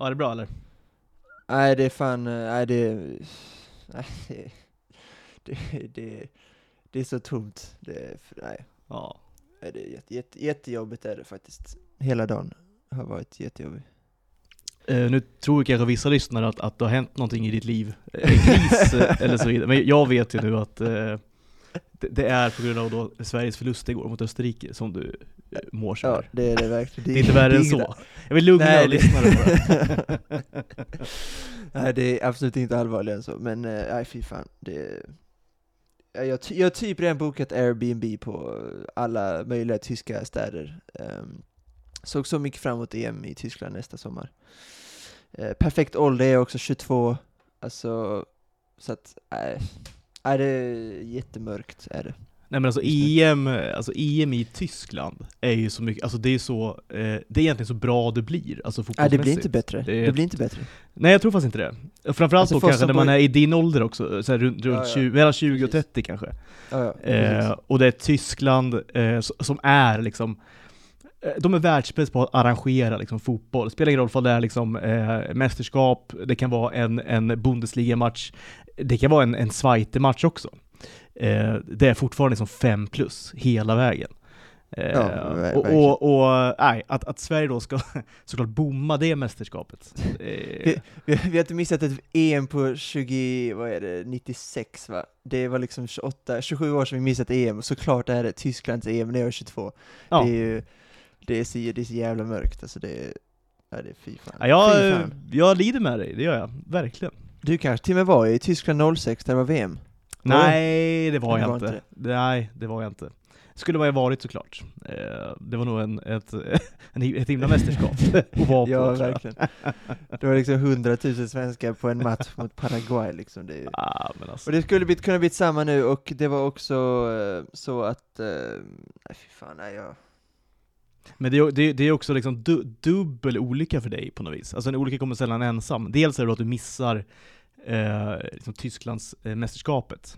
Ja, är det bra eller? Nej det är fan, eh, nej det, nej, det, det, det, det är så tomt. Det, nej, Ja. nej, det är jätte, jätte, jättejobbigt är det faktiskt. Hela dagen har varit jättejobbig. Eh, nu tror kanske vissa lyssnare att, att det har hänt någonting i ditt liv, en kris eh, eller så vidare. Men jag vet ju nu att eh, det, det är på grund av då Sveriges förlust igår mot Österrike som du mår så Ja, här. det är det verkligen. Det är inte värre än så. Jag vill lugna Nej, det- lyssnare det. Nej det är absolut inte allvarligare än så, men eh, nej fy fan. Det, Ja, jag, jag har typ redan bokat Airbnb på alla möjliga tyska städer. Um, såg så mycket fram emot EM i Tyskland nästa sommar. Eh, perfekt ålder är också 22, alltså, så att, nej. Det är jättemörkt är det. Nej men alltså EM, alltså EM i Tyskland är ju så mycket, alltså det är så, eh, det är egentligen så bra det blir, alltså Nej, det fotbollsmässigt. blir inte bättre. Det Det blir inte bättre. Nej jag tror faktiskt inte det. Framförallt Alltså, då kanske när man är i din ålder också, så här, runt, runt Ja, ja. 20, mellan 20 och Precis. 30 kanske. Ja, Eh, och det är Tyskland eh, som är liksom eh, de är världsbäst på att arrangera liksom, fotboll. Det spelar ingen roll om det är liksom, eh, mästerskap, det kan vara en, en Bundesliga-match, det kan vara en, en Zweite-match också. Eh, det är fortfarande liksom fem plus hela vägen. Eh, Ja, och, och, och nej, att, att Sverige då ska såklart bomma det mästerskapet. Eh, Vi, vi, vi har inte missat ett EM på 20, vad är det, 96 va? Det var liksom 28, 27 år sedan vi missat EM, såklart är det Tysklands EM när jag är 22. ja. Det är ju, det är, så, det är så jävla mörkt alltså det är, ja det är fy fan. Ja, jag, fy fan. jag lider med dig, det gör jag. Verkligen. Du kanske till och med var i Tyskland 06 där det var VM? Nej, det var Det jag var inte. inte Nej, det var jag inte. Skulle vad jag varit såklart. Eh, det var nog en, ett, en, ett himla mästerskap att vara på. Ja, verkligen. Det var liksom 100 000 svenskar på en match mot Paraguay liksom. Det Ah, men alltså. och det skulle bli, kunna bli samma nu, och det var också eh, så att, eh, nej fy fan, nej jag... Men det, är- det, det är också liksom du, dubbel olycka för dig på något vis. Alltså en olycka kommer sällan ensam. Dels är det då att du missar eh, liksom Tysklands eh, mästerskapet.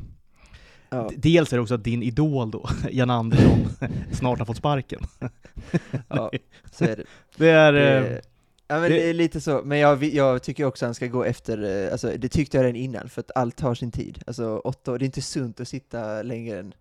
Ja. Dels är det också att din idol då, Jan Andersson, snart har fått sparken. Ja, så är det. Det är... det, eh, ja men det- det är lite så, men jag, jag tycker också han ska gå efter, eh, alltså det tyckte jag redan innan, för att allt tar sin tid. Alltså åtta år, det är inte sunt att sitta längre än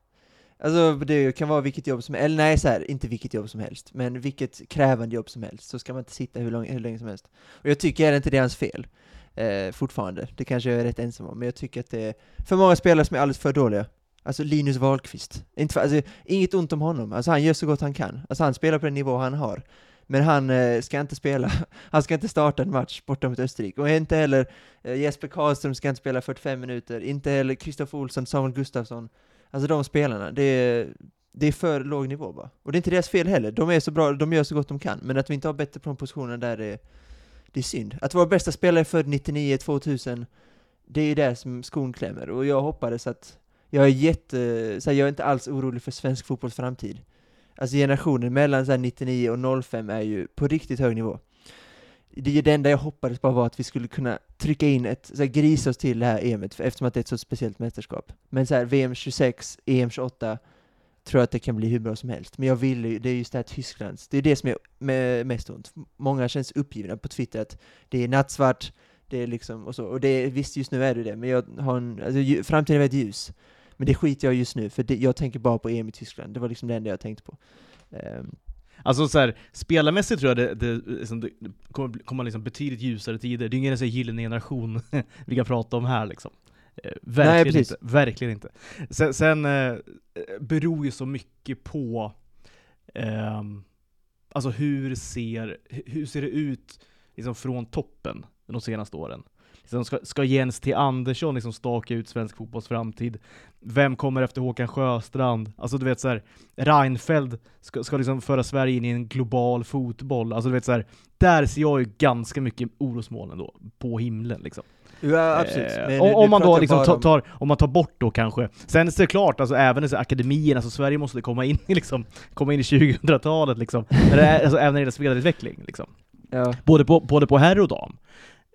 Alltså det kan vara vilket jobb som eller nej så här, inte vilket jobb som helst, men vilket krävande jobb som helst, så ska man inte sitta hur, lång, hur länge som helst. Och jag tycker inte det är hans fel, eh, fortfarande. Det kanske jag är rätt ensam om, men jag tycker att det är för många spelare som är alldeles för dåliga. Alltså Linus Wahlqvist. Inte för, alltså, inget ont om honom, alltså han gör så gott han kan. Alltså han spelar på den nivå han har. Men han eh, ska inte spela, han ska inte starta en match borta mot Österrike. Och inte heller eh, Jesper Karlström ska inte spela 45 minuter, inte heller Kristoffer Olsson, Samuel Gustafsson. Alltså de spelarna, det är, det är för låg nivå bara. Och det är inte deras fel heller, de är så bra, de gör så gott de kan. Men att vi inte har bättre på de positionerna där är, det är synd. Att vår bästa spelare är född 99, 2000, det är ju där som skon klämmer. Och jag hoppades att, jag är jätte, så här, jag är inte alls orolig för svensk fotbolls framtid. Alltså generationen mellan så här 99 och 05 är ju på riktigt hög nivå. Det, är det enda jag hoppades bara var att vi skulle kunna trycka in ett, så här, grisa oss till det här EMet, eftersom att det är ett så speciellt mästerskap. Men så här, VM 26, EM 28, tror jag att det kan bli hur bra som helst. Men jag vill ju, det är just det här Tysklands, det är det som är mest ont. Många känns uppgivna på Twitter att det är nattsvart, det är liksom, och så. Och det är, visst just nu är det det, men jag har en, alltså, framtiden är väldigt ljus. Men det skiter jag just nu, för det, jag tänker bara på EM i Tyskland. Det var liksom det enda jag tänkte på. Um. Alltså så här, spelarmässigt tror jag det, det, liksom, det kommer, bli- kommer liksom betydligt ljusare tider. Det är ingen så här gyllene generation vi kan prata om här liksom. Eh, verkligen precis. inte. Verkligen inte. Sen, sen eh, beror ju så mycket på ehm, Alltså hur ser, hur ser det ut liksom från toppen de senaste åren? Liksom ska, ska Jens T. Andersson liksom staka ut svensk fotbolls framtid? Vem kommer efter Håkan Sjöstrand? Alltså du vet så här, Reinfeldt ska, ska liksom föra Sverige in i en global fotboll. Alltså du vet så här, där ser jag ju ganska mycket orosmoln ändå, på himlen liksom. Ja, absolut. Eh, om, om man då liksom tar, tar, om man tar bort då kanske, sen är det klart, alltså även i så akademin, alltså Sverige måste komma in liksom, komma in i 2000-talet liksom, när det är, alltså, även när det gäller spelarutveckling liksom. Ja, Både på, både på herr och dam.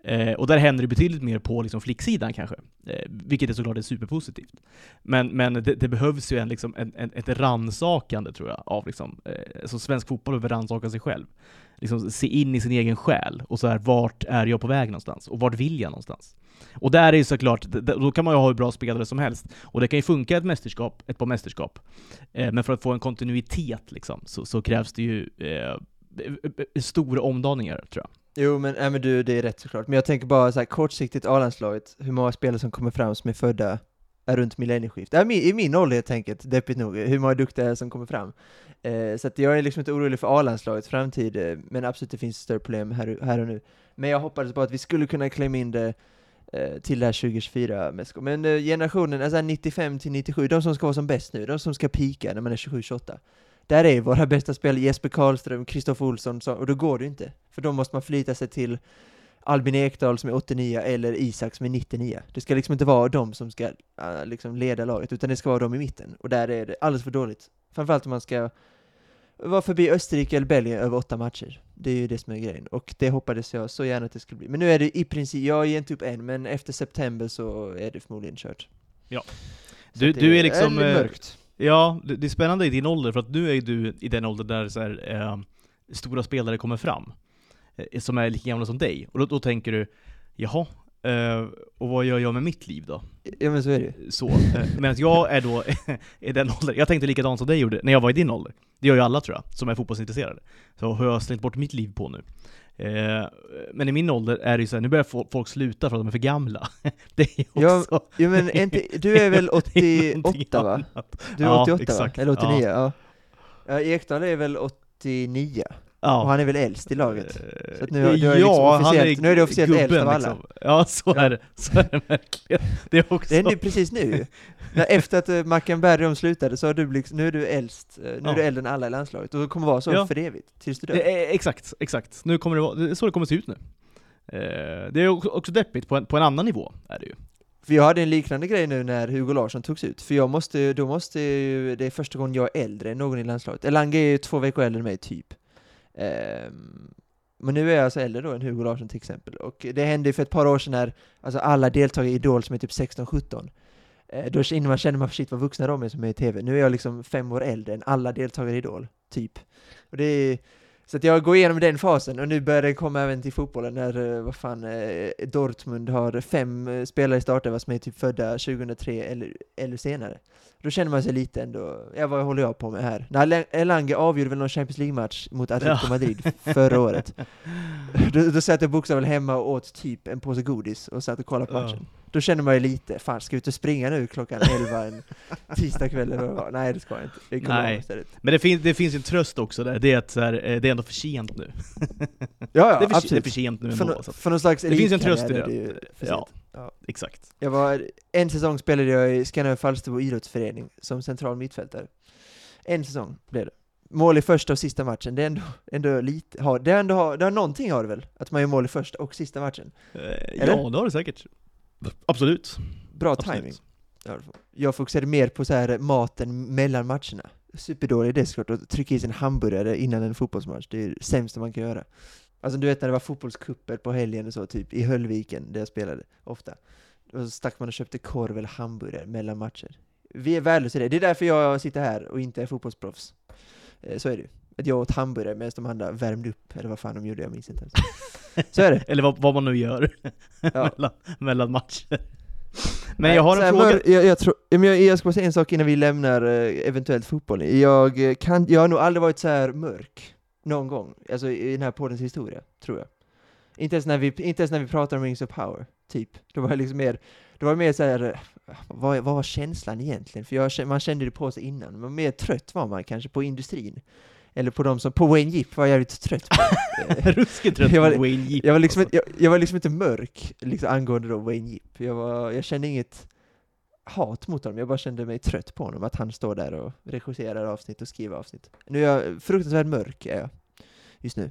Eh, och där händer det betydligt mer på liksom flicksidan kanske, eh, vilket är såklart är superpositivt. Men, men det, det behövs ju en, liksom, en, en, ett rannsakande tror jag, av liksom, eh, så svensk fotboll behöver rannsaka sig själv. Liksom se in i sin egen själ, och så här, vart är jag på väg någonstans? Och vart vill jag någonstans? Och där är ju såklart, då kan man ju ha hur bra spelare som helst. Och det kan ju funka ett mästerskap, ett par mästerskap. Eh, men för att få en kontinuitet liksom, så, så krävs det ju eh, stora omdaningar, tror jag. Jo men, äh, men du, det är rätt såklart. Men jag tänker bara så här, kortsiktigt A-landslaget, hur många spelare som kommer fram som är födda runt millennieskiftet. Äh, I min ålder helt enkelt, deppigt nog, hur många duktiga som kommer fram. Eh, så att jag är liksom inte orolig för A-landslagets framtid, eh, men absolut det finns större problem här, här och nu. Men jag hoppades på att vi skulle kunna klämma in det eh, till det här 2024 mästerskapet. Men eh, generationen, alltså 95 till 97, de som ska vara som bäst nu, de som ska pika när man är 27-28 där är våra bästa spelare Jesper Karlström, Kristoffer Olsson, och då går det inte. För då måste man förlita sig till Albin Ekdal som är 89 eller Isak som är 99. Det ska liksom inte vara de som ska uh, liksom leda laget, utan det ska vara de i mitten. Och där är det alldeles för dåligt. Framförallt om man ska vara förbi Österrike eller Belgien över åtta matcher. Det är ju det som är grejen. Och det hoppades jag så gärna att det skulle bli. Men nu är det i princip, jag ger inte upp än, men efter september så är det förmodligen kört. Ja. Du, du är liksom... Är mörkt. Ja, det är spännande i din ålder, för att nu är du i den ålder där så här, eh, stora spelare kommer fram, eh, som är lika gamla som dig. Och då, då tänker du, jaha, eh, och vad gör jag med mitt liv då? Ja men så är det Så, eh, medan jag är då i den åldern, jag tänkte likadant som dig gjorde när jag var i din ålder. Det gör ju alla tror jag, som är fotbollsintresserade. Så har jag slängt bort mitt liv på nu. Eh, men i min ålder är det ju såhär, nu börjar folk sluta för att de är för gamla. det är ju också... Ja, ja men inte, du är väl 88 va? Du är 88 exakt. va? Eller 89? Ja. ja. Ekdal är väl 89? Ja. Och han är väl äldst i laget? Så nu, är ja, liksom officiellt, nu är det officiellt gubben, äldst av alla. Liksom. Ja, så är det. Så är det verkligen. Det är också... Det hände precis nu Efter att uh, Mackan Bergholm slutade så har du liksom, nu är du äldst, uh, nu ja. är du äldre än alla i landslaget, och det kommer vara så ja. för evigt, tills du dör. Det exakt, exakt. Nu kommer det vara, det är så det kommer se ut nu. Det är också deppigt på en, på en annan nivå, är det ju. För jag hade en liknande grej nu när Hugo Larsson togs ut, för jag måste, då måste det är första gången jag är äldre än någon i landslaget. Elanga är ju två veckor äldre än mig, typ. Ehm, men nu är jag alltså äldre då än Hugo Larsson till exempel. Och det hände ju för ett par år sedan när alltså alla deltagare i Idol som är typ 16-17, eh, då innan man känner man shit vad vuxna de är som är i TV. Nu är jag liksom fem år äldre än alla deltagare i Idol, typ. Och det är, så att jag går igenom den fasen, och nu börjar det komma även till fotbollen när, eh, vad fan, eh, Dortmund har fem spelare i starten som är typ födda 2003 eller, eller senare. Då känner man sig lite ändå, ja vad håller jag på med här? När Elanga avgjorde väl någon Champions League-match mot Atletico ja. Madrid förra året. Då, då satt jag bokstavligen hemma och åt typ en påse godis och satt och kollade på matchen. Ja. Då känner man ju lite, fan ska jag ut och springa nu klockan 11 en tisdagkväll eller vad? Nej det ska jag inte. Det Nej. Men det, fin det finns en tröst också där, det är att här, eh, det är ändå för sent nu. ja, ja det, är för, absolut. det är för sent nu ändå. För, för någon slags det finns en tröst i det. det ja. Ja. Exakt. Jag var, en säsong spelade jag i Skanör Falsterbo idrottsförening som central mittfältare. En säsong blev det. Mål i första och sista matchen, det är ändå, ändå lite, har, det, är ändå, har, det har någonting har det väl? Att man gör mål i första och sista matchen? Eh, ja, det har det säkert. Absolut. Bra Absolut. timing. Jag fokuserade mer på så här maten mellan matcherna. Superdålig idé såklart, att trycka i sig en hamburgare innan en fotbollsmatch, det är det sämsta man kan göra. Alltså du vet när det var fotbollskupper på helgen och så, typ i Höllviken, där jag spelade ofta. Och så stack man och köpte korv eller hamburgare mellan matcher. Vi är värdelösa i det. Det är därför jag sitter här och inte är fotbollsproffs. Eh, så är det ju. Att jag åt hamburgare medan de andra värmde upp, eller vad fan de gjorde, jag minns inte ens. Så är det. eller vad, vad man nu gör ja. mellan, mellan matcher. Men jag har en fråga. Jag, jag, tror, jag, jag ska bara säga en sak innan vi lämnar eh, eventuellt fotbollen. Jag, kan, jag har nog aldrig varit så här mörk någon gång, alltså i den här poddens historia, tror jag. Inte ens när vi, inte ens när vi pratar om Rings of Power, typ. Då var det liksom mer, då var det mer så här, vad, vad var känslan egentligen? För jag, man kände det på sig innan, men mer trött var man kanske på industrin. Eller på de som, på Wayne Jeep var jag lite trött på. Ruskigt trött på Wayne Jeep. Jag var liksom, alltså. jag, jag, var liksom inte mörk, liksom angående då Wayne Jeep. Jag, var, jag kände inget hat mot honom, jag bara kände mig trött på honom, att han står där och regisserar avsnitt och skriver avsnitt. Nu är jag fruktansvärt mörk, är jag just nu.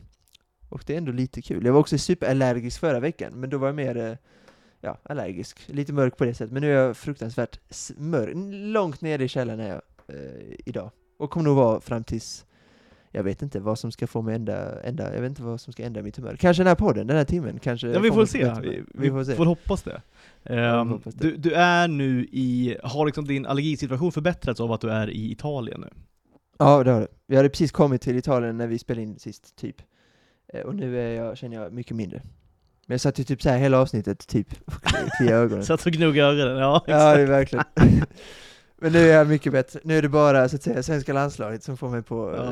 Och det är ändå lite kul. Jag var också superallergisk förra veckan, men då var jag mer eh, ja, allergisk. Lite mörk på det sättet, men nu är jag fruktansvärt mörk. Långt nere i källaren är jag eh, idag. Och kommer nog vara fram tills jag vet inte vad som ska få mig ändra, ändra, jag vet inte vad som ska ändra mitt humör. Kanske den här podden, den här timmen, kanske Ja vi får se, vi, vi, får, se. får hoppas det. Ehm, hoppas det. Du, du är nu i, har liksom din allergisituation förbättrats av att du är i Italien nu? Ja, det har det. Vi hade precis kommit till Italien när vi spelade in sist, typ. Eh, Och nu är jag, känner jag mycket mindre. Men jag satt ju typ så här hela avsnittet, typ, och kliade ögonen. Satt och gnuggade ögonen, ja Ja, det är exakt. verkligen. Men nu är jag mycket bättre. Nu är det bara så att säga svenska landslaget som får mig på Ja.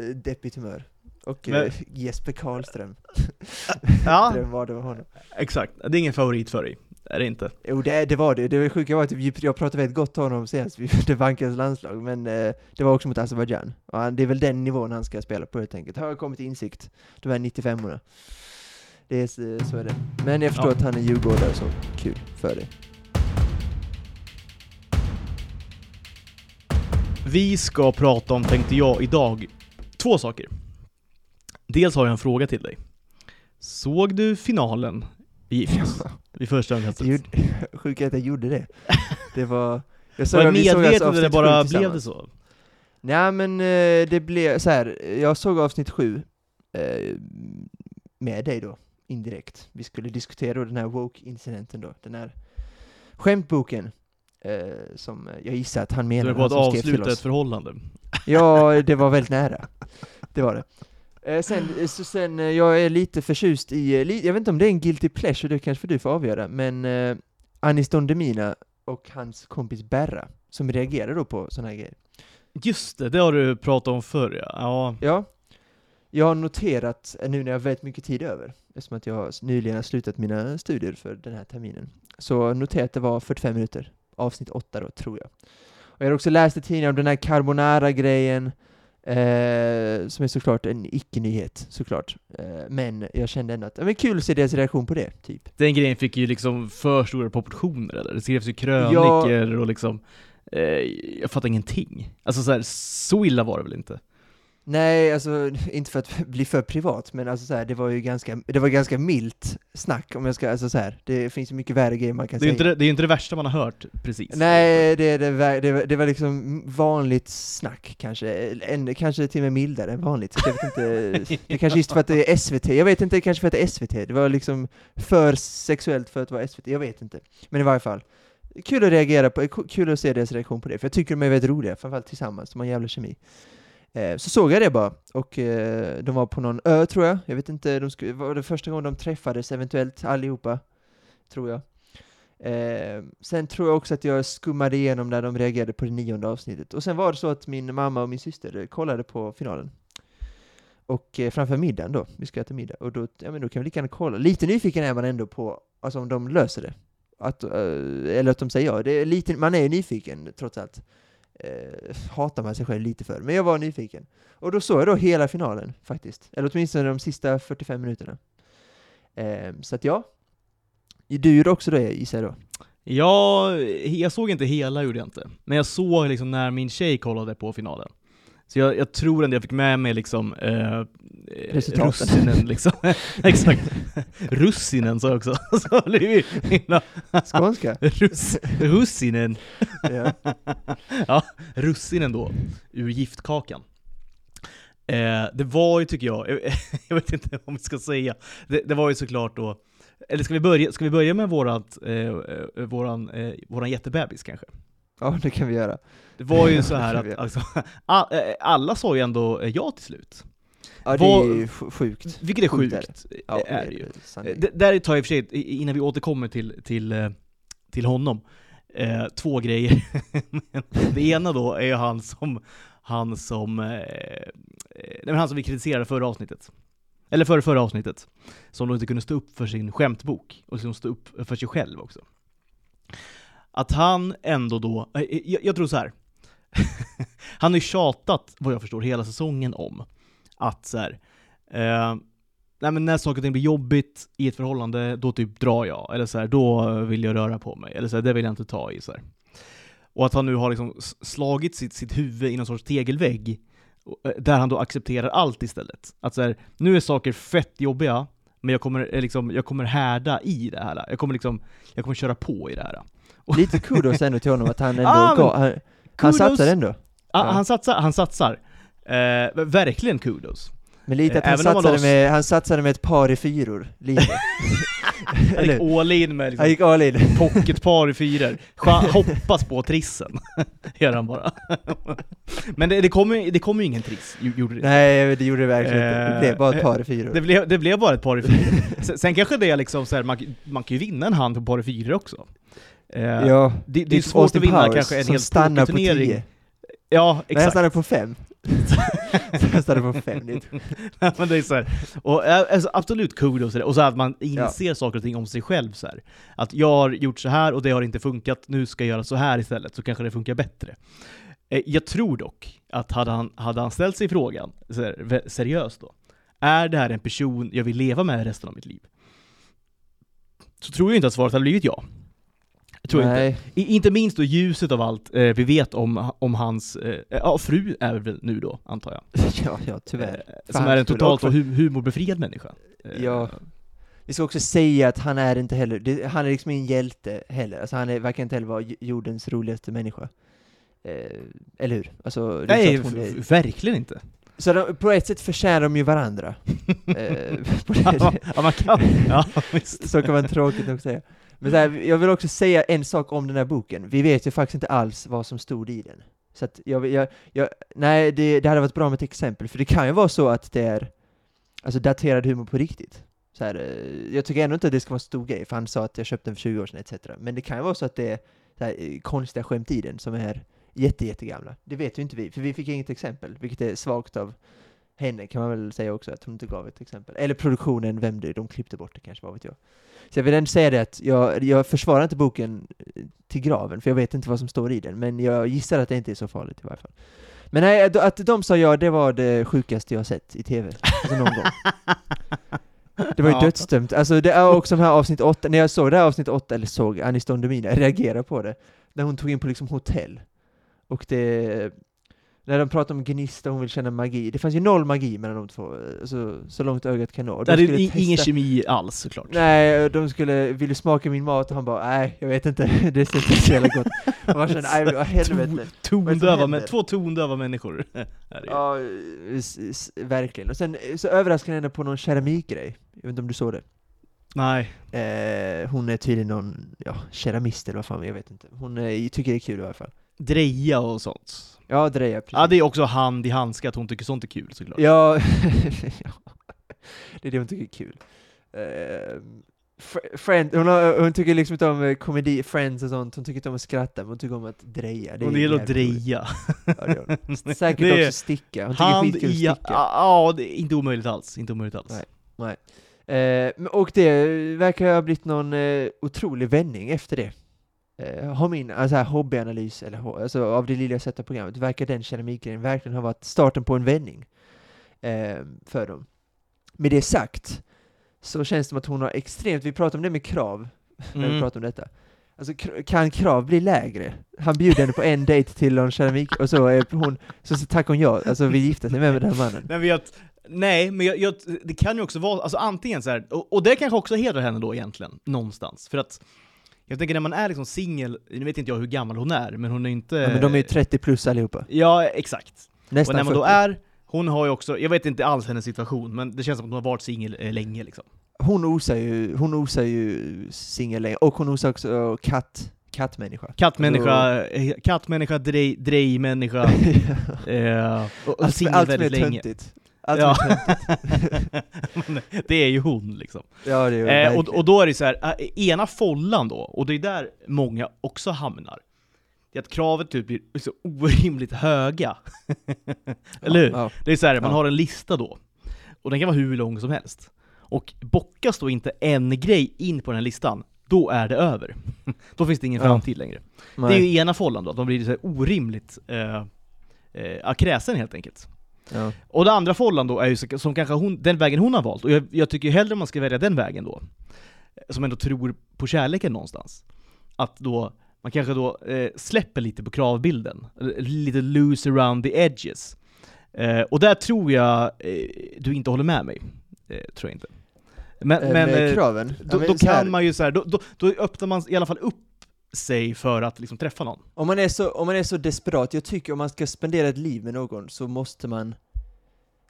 eh, deppigt humör. Och Men- eh, Jesper Karlström. Ja, Dröm var det var honom. exakt. Det är ingen favorit för dig. Är det inte? Jo, det, det var det. Det var sjuka var att vi- jag pratade väldigt gott om honom senast vid Devankens landslag, men eh, det var också mot Azerbajdzjan. Det är väl den nivån han ska spela på helt enkelt. Har kommit till insikt, de här 95orna. Det är, så är det. Men jag förstår Ja. att han är djurgårdare, så kul för dig. Vi ska prata om, tänkte jag, idag, två saker. Dels har jag en fråga till dig. Såg du finalen i Gift? Vid första Det ögonkastet? är att jag gjorde det. Det var... Jag Var det såg medvetet eller avsnitt bara blev det så? Nej men eh, det blev så här. jag såg avsnitt sju eh, med dig då, indirekt. Vi skulle diskutera då den här woke-incidenten då, den här skämtboken som jag gissar att han menar. är på han att avsluta ett förhållande? Ja, det var väldigt nära. Det var det. Eh, sen, så sen, eh, jag är lite förtjust i, eh, jag vet inte om det är en guilty pleasure, det kanske du får avgöra, men eh, Anis Don Demina och hans kompis Berra, som reagerar då på sådana här grejer. Just det, det har du pratat om förr ja. ja. Ja, jag har noterat, eh, nu när jag har väldigt mycket tid över, eftersom att jag har nyligen har slutat mina studier för den här terminen, så noterat att det var 45 minuter, avsnitt 8 då, tror jag. Och jag har också läst i tidningen om den här carbonara-grejen, eh, som är såklart en icke-nyhet, såklart. Eh, men jag kände ändå att, var kul att se deras reaktion på det, typ. Den grejen fick ju liksom för stora proportioner eller? Det skrevs ju krönikor och liksom eh, Jag fattar ingenting. Alltså så, här, så illa var det väl inte? Nej, alltså inte för att bli för privat, men alltså så här, det var ju ganska, det var ganska milt snack om jag ska, alltså så här, det finns ju mycket värre grejer man kan Det är säga. inte det, det, är inte det värsta man har hört precis. Nej, det, det, var- det, var- det var liksom vanligt snack kanske, en, kanske till och med mildare än vanligt. Så jag vet inte, det kanske just för att det är SVT, jag vet inte, kanske för att det är SVT, det var liksom för sexuellt för att vara SVT, jag vet inte. Men i varje fall, kul att reagera på, kul att se deras reaktion på det, för jag tycker de är väldigt roliga, framförallt tillsammans, de har en jävla kemi. Eh, så såg jag det bara, och eh, de var på någon ö tror jag, jag vet inte, de skulle, var det första gången de träffades eventuellt allihopa, tror jag. Eh, sen tror jag också att jag skummade igenom när de reagerade på det nionde avsnittet. Och sen var det så att min mamma och min syster kollade på finalen. Och eh, framför middagen då, vi ska äta middag, och då, ja, men då kan vi lika gärna kolla. Lite nyfiken är man ändå på alltså, om de löser det. Att, eh, eller att de säger ja. Det är lite, man är ju nyfiken trots allt. Eh, hatar man sig själv lite för, men jag var nyfiken. Och då såg jag då hela finalen faktiskt. Eller åtminstone de sista 45 minuterna. Eh, så att ja, du gjorde också det gissar jag då? Ja, jag såg inte hela gjorde jag inte. Men jag såg liksom när min tjej kollade på finalen. Så jag, jag tror ändå jag fick med mig liksom eh, russinen liksom. Exakt. Russinen sa jag också. Så himla- Skånska? Russ, russinen. ja. ja, russinen då, ur giftkakan. Eh, det var ju, tycker jag, jag vet inte vad vi ska säga, det, det var ju såklart då, eller ska vi börja, ska vi börja med vårat, eh, eh, våran, eh, våran jättebebis kanske? Ja, det kan vi göra. Det var ju så här att alltså, eh, alla sa ju ändå eh, ja till slut. Ja, det Vad- är ju sj- sjukt. Vilket är Sjukt är sjukt, Ja, är det ju. Eh, Det, där tar jag i och för sig, innan vi återkommer till, till, eh, till honom, eh, två grejer. Det ena då är ju han som, han som, eh, eh, nej men han som vi kritiserade förra avsnittet. Eller förra, förra avsnittet. Som då inte kunde stå upp för sin skämtbok, och liksom stå upp för sig själv också. Att han ändå då, eh, eh, jag, jag tror så här. han har ju tjatat, vad jag förstår, hela säsongen om att så här, eh, nej men när saker och ting blir jobbigt i ett förhållande, då typ drar jag. Eller så här, då vill jag röra på mig. Eller så här, det vill jag inte ta i. Så här. Och att han nu har liksom slagit sitt, sitt huvud i någon sorts tegelvägg, eh, där han då accepterar allt istället. Att så här, nu är saker fett jobbiga, men jag kommer, liksom, jag kommer härda i det här. Jag kommer liksom, jag kommer köra på i det här. Lite kudos ändå till honom att han ändå Ah, gav, han, han satsade ändå. Ah, Ja. Han satsar, han satsar. Eh, verkligen kudos. Men lite att Eh, han även satsade, med, han satsade med ett par i fyror, lite. Han gick all in med Han liksom, gick all in. pocketpar i fyror. Hoppas på trissen, gör han bara. Men det, det kom ju det kom ju ingen triss, gjorde det. Nej, det gjorde det verkligen inte. Det Eh, blev bara ett par i fyror. Det blev, det blev bara ett par i fyror. Sen, sen kanske det är liksom så här, man, man kan ju vinna en hand på par i fyror också. Eh, ja, det, det är svårt Austin att vinna Powers, kanske en hel stannar på. 10. Ja, Nej, han exakt. stannade på fem. han stannade på fem. Det är- men det är så här, och, eh, alltså, absolut kudos till det. Och så att man inser saker och ting om sig själv. Så här. Att jag har gjort så här och det har inte funkat, nu ska jag göra så här istället, så kanske det funkar bättre. Eh, Jag tror dock att hade han, hade han ställt sig frågan, här, seriöst då, är det här en person jag vill leva med resten av mitt liv? Så tror jag inte att svaret hade blivit ja. Jag tror inte. Nej, I, inte minst då ljuset av allt eh, vi vet om, om hans, eh, ja fru är väl nu då, antar jag. ja, ja tyvärr. Eh, som är en totalt också- hu humorbefriad människa. Eh, Ja. Vi ska också säga att han är inte heller, det, han är liksom ingen hjälte heller. Alltså han är, verkar inte heller vara jordens roligaste människa. Eh, eller hur? Alltså, Nej, är, verkligen inte. så de, på ett sätt förtjänar de ju varandra. eh, ja, man kan. Ja, så kan man tråkigt nog säga. Men så här, jag vill också säga en sak om den här boken. Vi vet ju faktiskt inte alls vad som stod i den. Så att jag, jag, jag nej, det, det hade varit bra med ett exempel, för det kan ju vara så att det är alltså daterad humor på riktigt. Så här, eh, jag tycker ändå inte att det ska vara en stor grej, för han sa att jag köpte den för 20 år sedan etc. Men det kan ju vara så att det är så här, eh, konstiga skämt i den som är jätte, jättegamla. Det vet ju inte vi, för vi fick inget exempel, vilket är svagt av henne kan man väl säga också, att hon inte gav ett exempel. Eller produktionen, vem det de klippte bort det kanske, vad vet jag. Så jag vill ändå säga det att jag, jag försvarar inte boken eh, till graven, för jag vet inte vad som står i den, men jag gissar att det inte är så farligt i varje fall. Men nej, att- de sa ja, det var det sjukaste jag sett i TV, alltså någon gång. Det var ju Ja. dödsdömt. Alltså det är också de här avsnitt 8, när jag såg det här avsnitt 8, eller såg Anis Don Demina, jag reagerade på det, när hon tog in på liksom hotell. Och det, när de pratar om gnista, hon vill känna magi. Det fanns ju noll magi mellan de två, alltså, så långt ögat kan nå. De Det är i- ingen testa- kemi alls såklart. Nej, de skulle, ville smaka min mat och han bara nej, jag vet inte, det ser inte så jävla gott. Och man känner, nej vad helvete. Är Tondöva, men, två tondöva människor. är. Ja, verkligen. Och sen så överraskade henne på någon keramikgrej. Jag vet inte om du såg det? Nej. Eh, hon är tydligen någon, ja, keramist eller vad fan, jag vet inte. Hon eh, tycker det är kul i alla fall. Dreja och sånt. Ja, Dreja, precis. Ja, det är också hand i handske att hon tycker sånt är kul såklart. Ja, det är det hon tycker är kul. Eh, Fr- Friend, hon, har, hon tycker liksom inte om eh, komedi, Friends och sånt, hon tycker inte om att skratta, men hon tycker om att dreja. Det Hon gillar att dreja. Ja, det hon. Säkert Det också sticka, hon tycker Hand skitkul att sticka. Ja, det är inte omöjligt alls. Inte omöjligt alls. Nej. Eh, men- och det verkar ha blivit någon eh, otrolig vändning efter det. Eh, har min alltså här, hobbyanalys, eller alltså, av det lilla jag sett av programmet, verkar den keramikgrejen verkligen ha varit starten på en vändning eh, för dem. Med det sagt, så känns det som att hon har extremt, vi pratade om det med krav, när vi Mm. pratade om detta. Alltså kan krav bli lägre? Han bjuder henne på en dejt till någon keramik, och så är hon, så, så tackar hon ja, alltså vill gifta sig med den här mannen. Nej, men jag, nej, men jag, jag, det kan ju också vara, alltså antingen så här, och, och det kanske också hedrar henne då egentligen, någonstans. För att, jag tänker när man är liksom singel, nu vet inte jag hur gammal hon är, men hon är inte... Ja, men de är ju 30 plus allihopa. Ja, exakt. Nästan och när man då 40. är, hon har ju också, jag vet inte alls hennes situation, men det känns som att hon har varit singel eh, länge liksom. Hon osar ju, hon osar ju singel länge, och hon osar också katt, kattmänniska. Kattmänniska, eh, kattmänniska, drej, drejmänniska, eh, och, och allt, singel väldigt länge. töntigt. Allt Ja. det är ju hon liksom. Ja, det är Eh, och, och då är det så här, eh, ena follan då, och det är där många också hamnar, det är att kravet typ blir så orimligt höga. Eller hur? Ja, Det är så här, man har en lista då, och den kan vara hur lång som helst. Och bockas då inte en grej in på den här listan, då är det över. då finns det ingen framtid längre. ja. Det är ju ena follan då, att de blir så orimligt eh, eh, kräsen helt enkelt. Ja. Och den andra follan då är ju som kanske hon, den vägen hon har valt, och jag, jag tycker hellre man ska välja den vägen då, som ändå tror på kärleken någonstans. Att då, man kanske då eh, släpper lite på kravbilden, lite loose around the edges. Eh, och där tror jag eh, du inte håller med mig, eh, tror jag inte. Men, Eh, men eh, kraven. då, ja, men då kan man ju så här, då, då, då öppnar man i alla fall upp sig för att liksom träffa någon. Om man, är så, om man är så desperat, jag tycker om man ska spendera ett liv med någon så måste man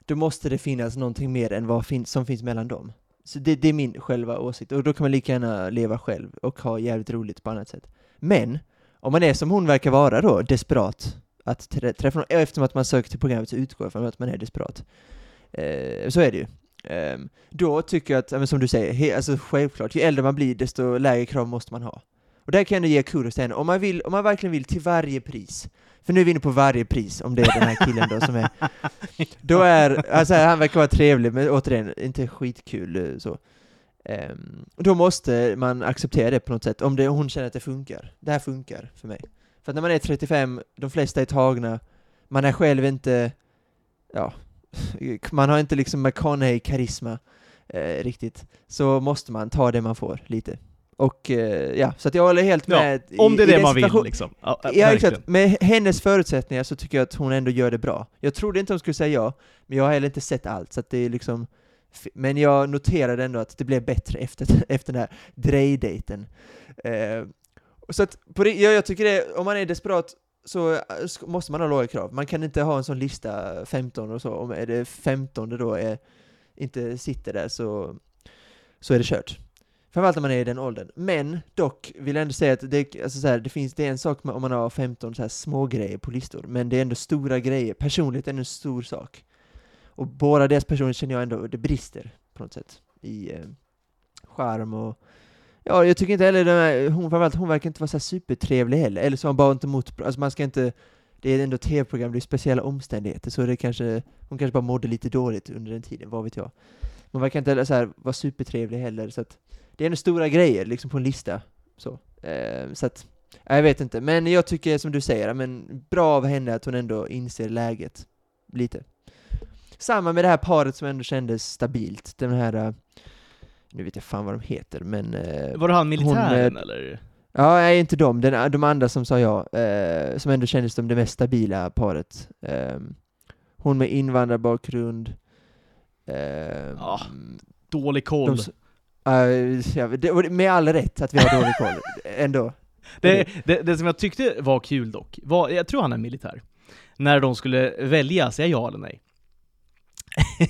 Då måste det finnas någonting mer än vad fin som finns mellan dem. Så det, det är min själva åsikt, och då kan man lika gärna leva själv och ha jävligt roligt på annat sätt. Men, om man är som hon verkar vara då, desperat, att trä träffa någon, eftersom att man söker till programmet så utgår jag från att man är desperat. Eh, så är det ju. Eh, då tycker jag att, men som du säger, he, alltså självklart, ju äldre man blir desto lägre krav måste man ha. Och där kan jag ändå ge kudos till henne, om man, vill, om man verkligen vill till varje pris, för nu är vi inne på varje pris, om det är den här killen då som är, då är, alltså han verkar vara trevlig, men återigen, inte skitkul eh, så. Um, då måste man acceptera det på något sätt, om det, hon känner att det funkar. Det här funkar för mig. För att när man är 35, de flesta är tagna, man är själv inte, ja, man har inte liksom McConaughey-karisma eh, riktigt, så måste man ta det man får, lite. Och eh, ja, så jag håller helt med. Ja, om det är i, det i man vill liksom. Ja, Ja, exakt. Med hennes förutsättningar så tycker jag att hon ändå gör det bra. Jag trodde inte hon skulle säga ja, men jag har heller inte sett allt, så det är liksom men jag noterade ändå att det blev bättre efter, efter den här Drej-dejten. Eh, så att, på det, ja, jag tycker det, om man är desperat så eh, måste man ha låga krav. Man kan inte ha en sån lista 15 och så, om är det 15 då är, inte sitter där så, så är det kört. Framförallt när man är i den åldern. Men dock vill jag ändå säga att det, alltså så här, det finns, det är en sak med, om man har 15 så här små grejer på listor, men det är ändå stora grejer. Personlighet är det en stor sak. Och båda deras personer känner jag ändå, det brister på något sätt i eh, charm och Ja, jag tycker inte heller den här, hon, framförallt, hon verkar inte vara så här supertrevlig heller, eller så har hon bara inte mot, alltså man ska inte, det är ändå tv-program, det är speciella omständigheter, så det kanske, hon kanske bara mådde lite dåligt under den tiden, vad vet jag. Hon verkar inte heller så här, vara supertrevlig heller, så att det är ändå stora grejer liksom på en lista. Så, eh, så att, ja, jag vet inte, men jag tycker som du säger, men bra av henne att hon ändå inser läget, lite. Samma med det här paret som ändå kändes stabilt, den här, eh, nu vet jag fan vad de heter, men... eh, Var det han militären hon, eller? Ja, nej, inte de, den, de andra som sa ja, eh, som ändå kändes som det mest stabila paret. Eh, hon med invandrarbakgrund. Eh, Ja, Dålig koll. de och med all rätt att vi har dålig koll, ändå. Det, det, det som jag tyckte var kul dock, var, jag tror han är militär, när de skulle välja, säga ja eller nej.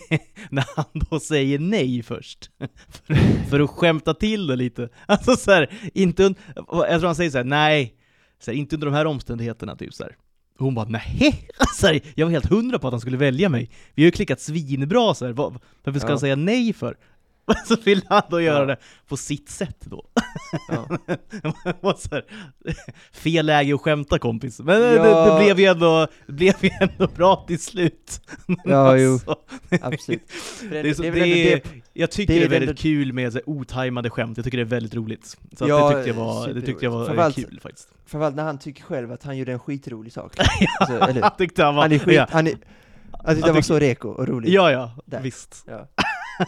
när han då säger nej först, för, för att skämta till det lite. Alltså så här, inte un, jag tror han säger så här, nej, så här, inte under de här omständigheterna, typ så här. Hon bara nej, så här, jag var helt hundra på att han skulle välja mig. Vi har ju klickat svinbra så här. Varför ska Ja. han säga nej för? Så vill han då göra Ja. det på sitt sätt då. Ja. Det här, fel läge att skämta kompis, men det, Ja. det, blev ju ändå, det blev ju ändå bra till slut. Men Ja, jo. alltså, Absolut. För Det är så, det det är, det- jag tycker det det är väldigt ändå- kul med så här, otajmade skämt, jag tycker det är väldigt roligt. Så Ja, det tyckte jag var, det tyckte jag var eh, kul faktiskt. Framförallt när han tycker själv att han gjorde en skitrolig sak. Alltså, eller, tyckte han var, han är skit, han är, jag tyckte han var så reko och rolig. ja, ja, Där. visst. Ja.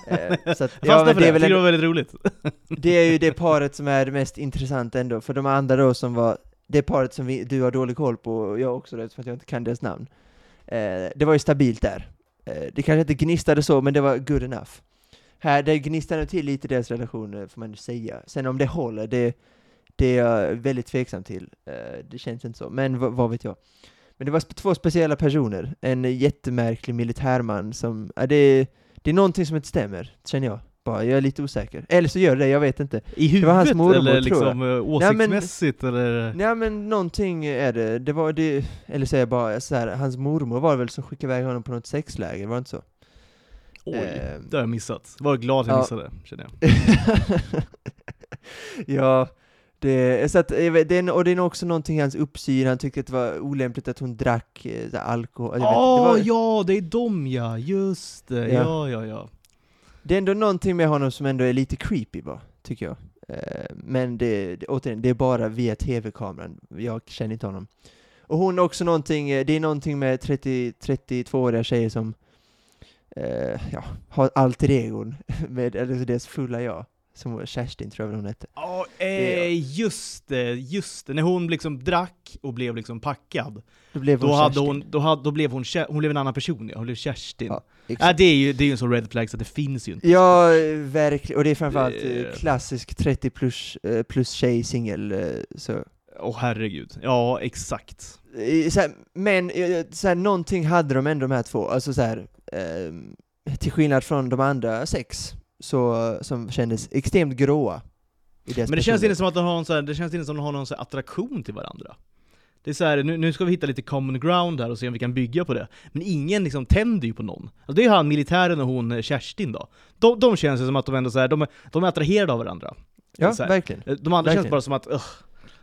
Eh, så att, ja, men det är väl tyckte det ändå, var väldigt roligt. det är ju det paret som är det mest intressanta ändå, för de andra då som var, det paret som vi, du har dålig koll på, och jag också att jag inte kan deras namn. Eh, det var ju stabilt där. Eh, det kanske inte gnistade så, men det var good enough. Här, det gnistade till lite i deras relation, får man ju säga. Sen om det håller, det, det är jag väldigt tveksam till. Eh, det känns inte så, men vad, vad vet jag. Men det var sp- två speciella personer. En jättemärklig militärman som, ja, det, det är någonting som inte stämmer, känner jag. Bara, jag är lite osäker. Eller så gör det, jag vet inte. I Det var hans huvudet mormor, eller liksom eh, Nej, men- åsiktsmässigt eller? Nej men någonting är det, det var det, eller säger jag bara så här, hans mormor var väl som skickade iväg honom på något sexläger, var det inte så? Oj, Ehm. det har jag missat. Var glad att jag Ja. missade, känner jag. ja, det, så att, det och det är nog också någonting i hans uppsyn, han tyckte att det var olämpligt att hon drack eh, alkohol. Åh, det, var, ja, det är dem ja, just det, Ja. ja, ja, ja. det är ändå någonting med honom som ändå är lite creepy bara, tycker jag. Eh, men det, återigen, det är bara via tv-kameran, jag känner inte honom. Och hon är också någonting, eh, det är någonting med 30, 32-åriga tjejer som eh, ja, har alter egon, med eller deras fulla jag. Som Kerstin tror jag väl hon hette. Ja, Det- eh, just det, just det. När hon liksom drack och blev liksom packad, Då blev hon då, hade Kerstin. hon, då, hade, då blev hon, hon blev en annan person ja, hon blev Kerstin. Ja, exakt. det är ju det är en sån red flag så att det finns ju inte. Ja, verkligen. Och det är framförallt Det- eh, klassisk 30 plus, eh, plus tjej singel, eh, så Åh herregud. Ja, exakt. Så här, men så här, någonting hade de ändå de här två, alltså så här, ehm, till skillnad från de andra sex, så, som kändes extremt gråa. I deras Men det känns inte som att de har en så här, det känns inte som att de har någon så attraktion till varandra. Det är så här, nu, nu ska vi hitta lite common ground här och se om vi kan bygga på det. Men ingen liksom tänder ju på någon. Alltså det är han militären och hon eh, Kerstin då. De, de känns ju som att de ändå så här, de, är, de är attraherade av varandra. Ja, verkligen. De andra Verkligen. känns bara som att, ugh,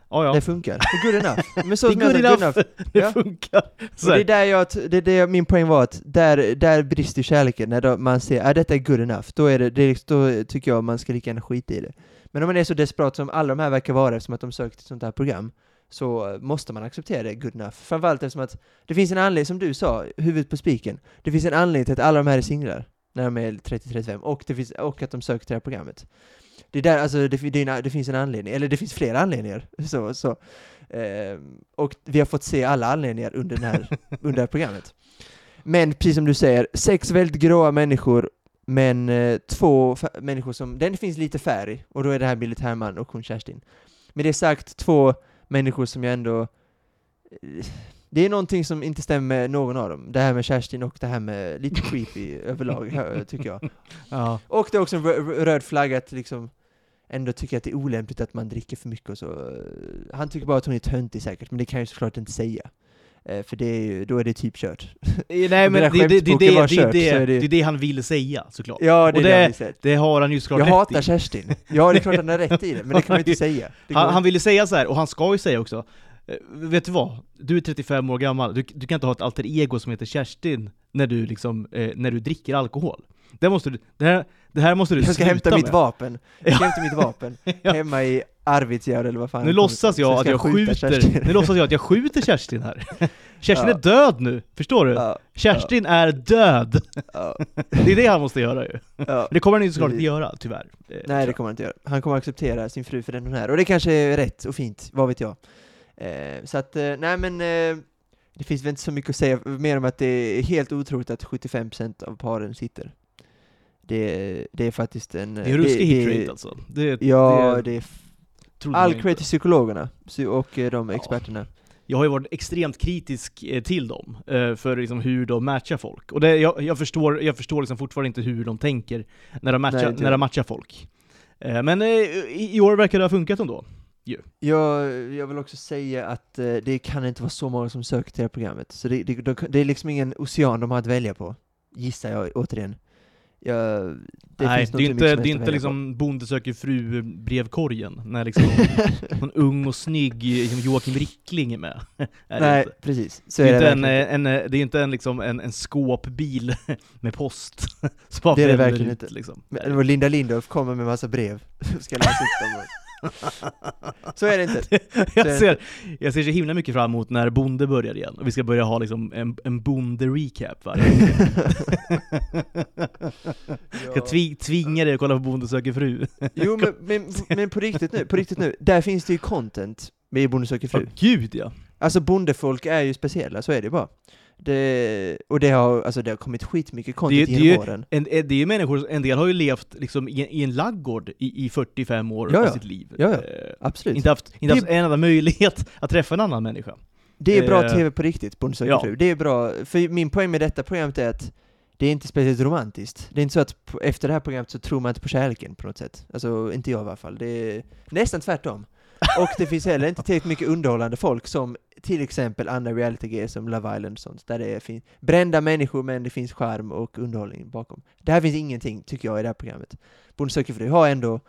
ja ja. Det funkar. Good enough. Men så Det är som jag good enough. det Ja. funkar. Så det är där jag, det är det min poäng var att där, där brister kärleken, när man ser att detta är good enough, då, är det, det är, då tycker jag man ska lika gärna skita i det. Men om man är så desperat som alla de här verkar vara eftersom att de sökt ett sånt här program, så måste man acceptera det good enough. Framförallt eftersom att det finns en anledning, som du sa, huvudet på spiken, det finns en anledning till att alla de här är singlar, när de är 30-35, och, det finns, och att de söker till det här programmet. Det, är där, alltså, det, det, en- det finns en anledning, eller det finns flera anledningar. Så, så. Ehm, och vi har fått se alla anledningar under, den här, under det här programmet. Men precis som du säger, sex väldigt gråa människor, men eh, två människor som, den finns lite färg, och då är det här militärman och hon Kerstin. Med det sagt, två människor som jag ändå... eh, Det är någonting som inte stämmer med någon av dem. Det här med Kerstin och det här med lite creepy överlag, tycker jag. Ja. Och det är också en rö- röd flagga att liksom ändå tycker att det är olämpligt att man dricker för mycket och så. Han tycker bara att hon är töntig säkert, men det kan jag ju såklart inte säga. Eh, För det är ju, då är det typ kört. Nej men det, det, det, det, kört, är det, det- det är det han vill säga såklart. Ja, det Och är det, det-. Det har han ju såklart Jag hatar i. Kerstin. Ja, det är klart han har rätt i det, men det kan man ju inte säga. Han, han vill ju säga så här, och han ska ju säga också eh, Vet du vad? Du är 35 år gammal, du, du kan inte ha ett alter ego som heter Kerstin när du liksom, eh, när du dricker alkohol. Det, måste du, det, här, det här måste du Jag ska hämta mitt med. vapen. Jag ska Ja. hämta mitt vapen Ja. hemma i Arvidsjaur eller vad fan Nu låtsas. Så jag att jag skjuter, nu låtsas jag att jag skjuter Kerstin här. Kerstin Ja. är död nu, förstår du? Ja, Kerstin är död! Det är det han måste göra ju. Men det kommer han ju såklart inte göra, tyvärr. Eh, Nej, det jag. kommer han inte göra. Han kommer acceptera sin fru för den hon är. Och det kanske är rätt och fint, vad vet jag. Eh, så att, eh, nej men, det finns väl inte så mycket att säga mer om att det är helt otroligt att 75% av paren sitter. Det, det är faktiskt en... Det är en ruskig det- hitrate alltså. Det, Ja, det, det är all man cred inte. till psykologerna sy- och eh, de Ja. experterna. Jag har ju varit extremt kritisk eh, till dem, eh, för liksom hur de matchar folk. Och det, jag, jag förstår, jag förstår liksom fortfarande inte hur de tänker när de matchar, Nej, när de matchar folk. Men i i år verkar det ha funkat ändå. Jag, jag vill också säga att det kan inte vara så många som söker till det här programmet, så det, det, det är liksom ingen ocean de har att välja på, gissar jag återigen. Jag, det Nej, det är inte, det är inte liksom Bonde söker fru-brevkorgen, när liksom någon, ung och snygg liksom Joakim Rickling är med. Är Nej, inte. precis. Så Det är är, det inte en, en, det är inte en, liksom, en, en skåpbil med post som Det är det verkligen ut, inte. Liksom. Men, Linda Lindorff kommer med massa brev, ska läsa upp dem. Så är det inte. jag, ser, jag ser så himla mycket fram emot när Bonde börjar igen, och vi ska börja ha liksom en, en Bonde-recap varje Ska tvi, tvinga dig att kolla på Bonde söker fru. Jo, men, men, men på riktigt nu, på riktigt nu, där finns det ju content med Bonde söker fru. gud ja. Alltså bondefolk är ju speciella, så är det bara. Det, och det har, alltså det har kommit skitmycket content Det det genom åren. En, en- det är ju människor, en del har ju levt liksom i, i en laggård i, i 45 år Ja, av ja. sitt liv. Ja, ja. Eh, Absolut. inte haft, inte haft en enda möjlighet att träffa en annan människa. Det är bra Eh, TV på riktigt, Bonde ja. fru. Det är bra, för min poäng med detta programmet är att det är inte speciellt romantiskt. Det är inte så att efter det här programmet så tror man inte på kärleken på något sätt. Alltså, inte jag i alla fall. Det är nästan tvärtom. Och det finns heller inte tillräckligt mycket underhållande folk som till exempel andra reality som Love Island och sånt, där det är brända människor men det finns charm och underhållning bakom. Det här finns ingenting, tycker jag, i det här programmet. Bonde söker fru har ändå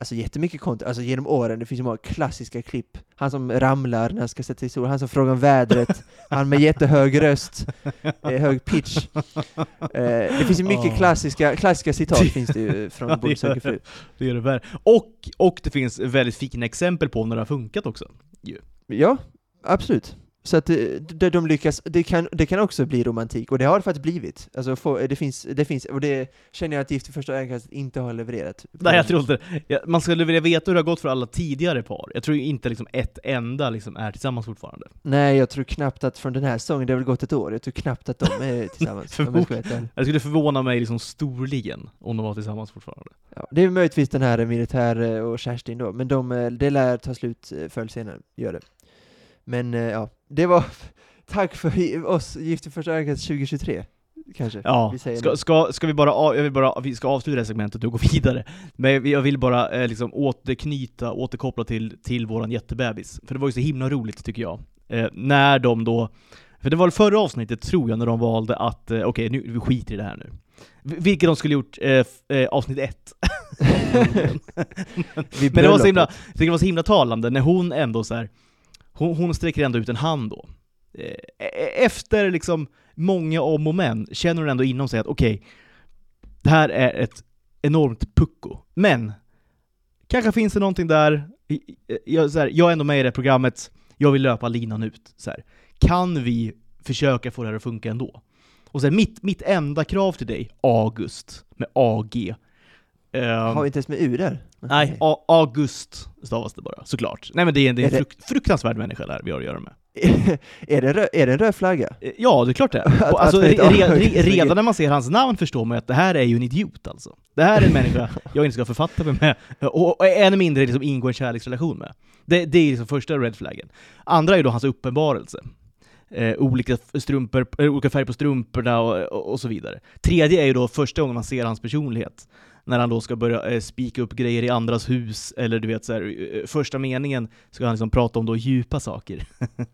Alltså jättemycket content, alltså genom åren, det finns ju många klassiska klipp. Han som ramlar när han ska sätta i sol, han som frågar om vädret, han med jättehög röst, eh, hög pitch. Eh, det finns ju mycket Åh. klassiska, klassiska citat finns det ju Ja, från det Bonde söker gör fru. Det är det värre. Och, och det finns väldigt fina exempel på när det har funkat också. Ja, absolut. Så att det, det, de lyckas, det kan, det kan också bli romantik, och det har det faktiskt blivit. Alltså, få, det, finns, det finns, och det känner jag att Gift i första ögonkastet inte har levererat. Nej jag tror inte ja, Man skulle vilja veta hur det har gått för alla tidigare par. Jag tror inte liksom ett enda liksom är tillsammans fortfarande. Nej, jag tror knappt att från den här säsongen, det har väl gått ett år, jag tror knappt att de är tillsammans. jag skulle förvåna mig liksom storligen om de var tillsammans fortfarande. ja, det är möjligtvis den här militär eh, och Kerstin då, men de, eh, det lär ta slut eh, förr eller senare, gör det. Men eh, ja, det var tack för oss, Gift i första ögonkastet 2023, kanske. Ja, vi säger ska, ska, ska vi bara, av- jag vill bara, vi ska avsluta det här segmentet och gå vidare. Men jag vill bara eh, liksom återknyta, återkoppla till, till våran jättebebis. För det var ju så himla roligt tycker jag. Eh, när de då, för det var väl förra avsnittet tror jag, när de valde att, eh, okej nu, vi skiter i det här nu. Vi- Vilket de skulle gjort eh, eh, avsnitt ett. Vid Men det var så himla, det var så himla talande när hon ändå så här, hon, hon sträcker ändå ut en hand då. Eh, e, efter liksom många om och men känner hon ändå inom sig att okej, det här är ett enormt pucko. Men, kanske finns det någonting där, jag, så här, jag är ändå med i det här programmet, jag vill löpa linan ut. Så här. Kan vi försöka få det här att funka ändå? Och sen mitt, mitt enda krav till dig, August, med AG. Um, Har vi inte ens med U där? Nej, A- August stavas det bara, såklart. Nej men det är, det är en Är det- fruk- fruktansvärd människa där vi har att göra med. är, det rö- är det en röd flagga? Eh, Ja, det är klart det. Och alltså, re- re- re- redan när man ser hans namn förstår man att det här är ju en idiot alltså. Det här är en människa jag inte ska författa mig med, och, och än mindre liksom ingå en kärleksrelation med. Det, det är liksom första red flaggen. Andra är ju då hans uppenbarelse. Eh, olika, strumpor, eh, olika färger på strumporna och, och, och så vidare. Tredje är ju då första gången man ser hans personlighet. När han då ska börja eh, spika upp grejer i andras hus, eller du vet så här, eh, första meningen ska han liksom prata om då djupa saker.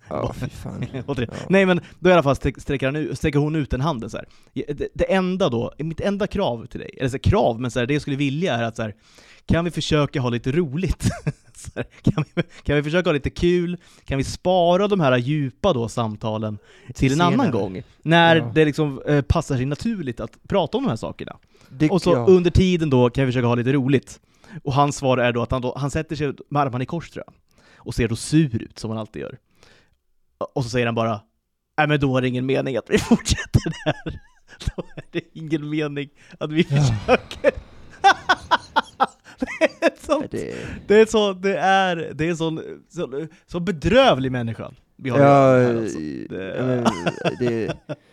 Ja, fy fan. Ja. Nej men då i alla fall sträck- sträcker, han ut, sträcker hon ut en handen så här. Det, det enda då, mitt enda krav till dig, eller så här, krav, men så här, det jag skulle vilja är att så här, kan vi försöka ha lite roligt? här, kan, vi, kan vi försöka ha lite kul? Kan vi spara de här djupa då samtalen till en annan gång? När Ja. det liksom eh, passar sig naturligt att prata om de här sakerna. Det, Och så ja. under tiden då kan vi försöka ha lite roligt. Och hans svar är då att han, då, han sätter sig med armarna i kors tror jag, och ser då sur ut som han alltid gör. Och så säger han bara Nej men då är det ingen mening att vi fortsätter där. Då är det ingen mening att vi Ja. försöker. det är sånt, det, det är så, det är, det är en sån, så, så bedrövlig människa vi har ja, här, alltså. det, Det- men, det,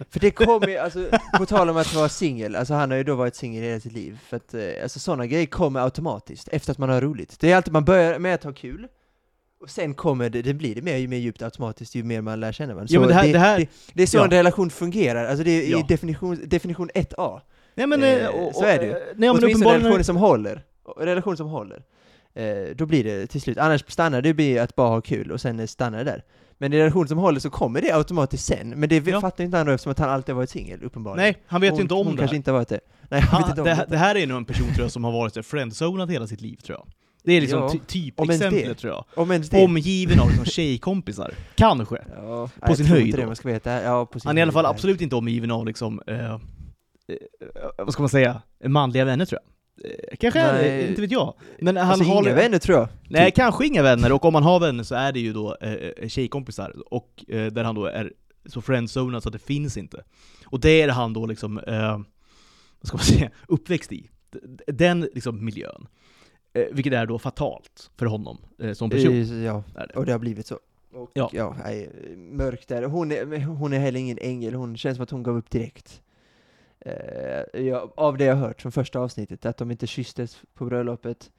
för det kommer ju, alltså, på tal om att vara singel, alltså han har ju då varit singel hela sitt liv, för att eh, alltså sådana grejer kommer automatiskt, efter att man har roligt. Det är alltid, man börjar med att ha kul, och sen kommer det, det blir det mer, ju mer djupt automatiskt, ju mer man lär känna varandra. Ja, men det här- det, det här- det, det är så ja. en relation fungerar, alltså det är Ja. i definition, definition 1A. Nej men, Eh, eh, och, så är det ju. eh, Nej Åtminstone uppenbarligen... relationer som håller. Relationer som håller. Eh, då blir det till slut, annars stannar det blir att bara ha kul och sen stannar det där. Men i relationer som håller så kommer det automatiskt sen, men det Ja. fattar inte han då eftersom att han alltid har varit singel, uppenbarligen. Nej, han vet hon, ju inte om hon det kanske här. inte har varit det. Nej, han vet Han, inte om det, det. här- det här är nog en person tror jag som har varit friendzonad hela sitt liv tror jag. Det är liksom Ja, typexemplet tror jag. Om. Omgiven av liksom tjejkompisar. Kanske. ja, på sin höjd det. Ja, på sin Han är i alla höjd, fall absolut inte omgiven av liksom, eh, eh, vad ska man säga, manliga vänner tror jag. Eh, kanske, är, Nej. inte vet jag. Men han Alltså har... inga vänner tror jag. Nej, typ. kanske inga vänner, och om man har vänner så är det ju då eh, tjejkompisar, och eh, där han då är så friendzonad så att det finns inte. Och det är han då liksom, eh, vad ska man säga, uppväxt i. Den liksom miljön. Eh, vilket är då fatalt för honom eh, som person. Eh, Ja, det. och det har blivit så. Och, Ja. ja. nej, mörkt där. Hon är, hon är heller ingen ängel, hon känns som att hon gav upp direkt. Eh, ja, av det jag hört från första avsnittet, att de inte kysstes på bröllopet.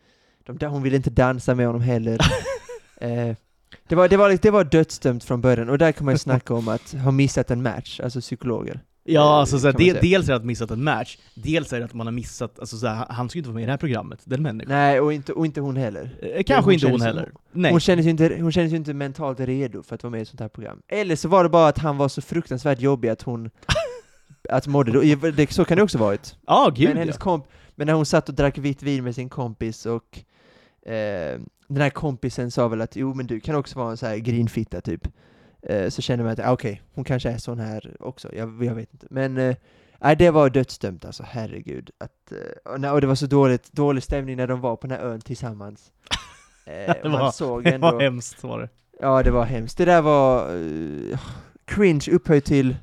De, hon ville inte dansa med honom heller. eh, det, var, det, var, det var dödsdömt från början, och där kan man ju snacka om att ha missat en match, alltså psykologer. Ja, alltså såhär, de, dels är det att missat en match, dels är det att man har missat, alltså såhär, han ju inte vara med i det här programmet, den människan. Nej, och inte, och inte hon heller. Eh, kanske hon inte hon heller. Nej. Hon kändes, ju inte, hon kändes ju inte mentalt redo för att vara med i ett sånt här program. Eller så var det bara att han var så fruktansvärt jobbig att hon att mådde då. Det, så kan det också varit. Ja, gud Men, ja. hennes komp men när hon satt och drack vitt vin med sin kompis och eh, den här kompisen sa väl att jo men du kan också vara en så här grinfitta typ. Eh, så kände man att ah, okej, hon kanske är sån här också, jag, jag vet inte. Men eh, nej, det var dödsdömt alltså, herregud. Att, eh, och, och det var så dåligt, dålig stämning när de var på den här ön tillsammans. Eh, Det var- såg Det ändå... var hemskt var det. Ja, det var hemskt. Det där var uh, cringe upphöjt till,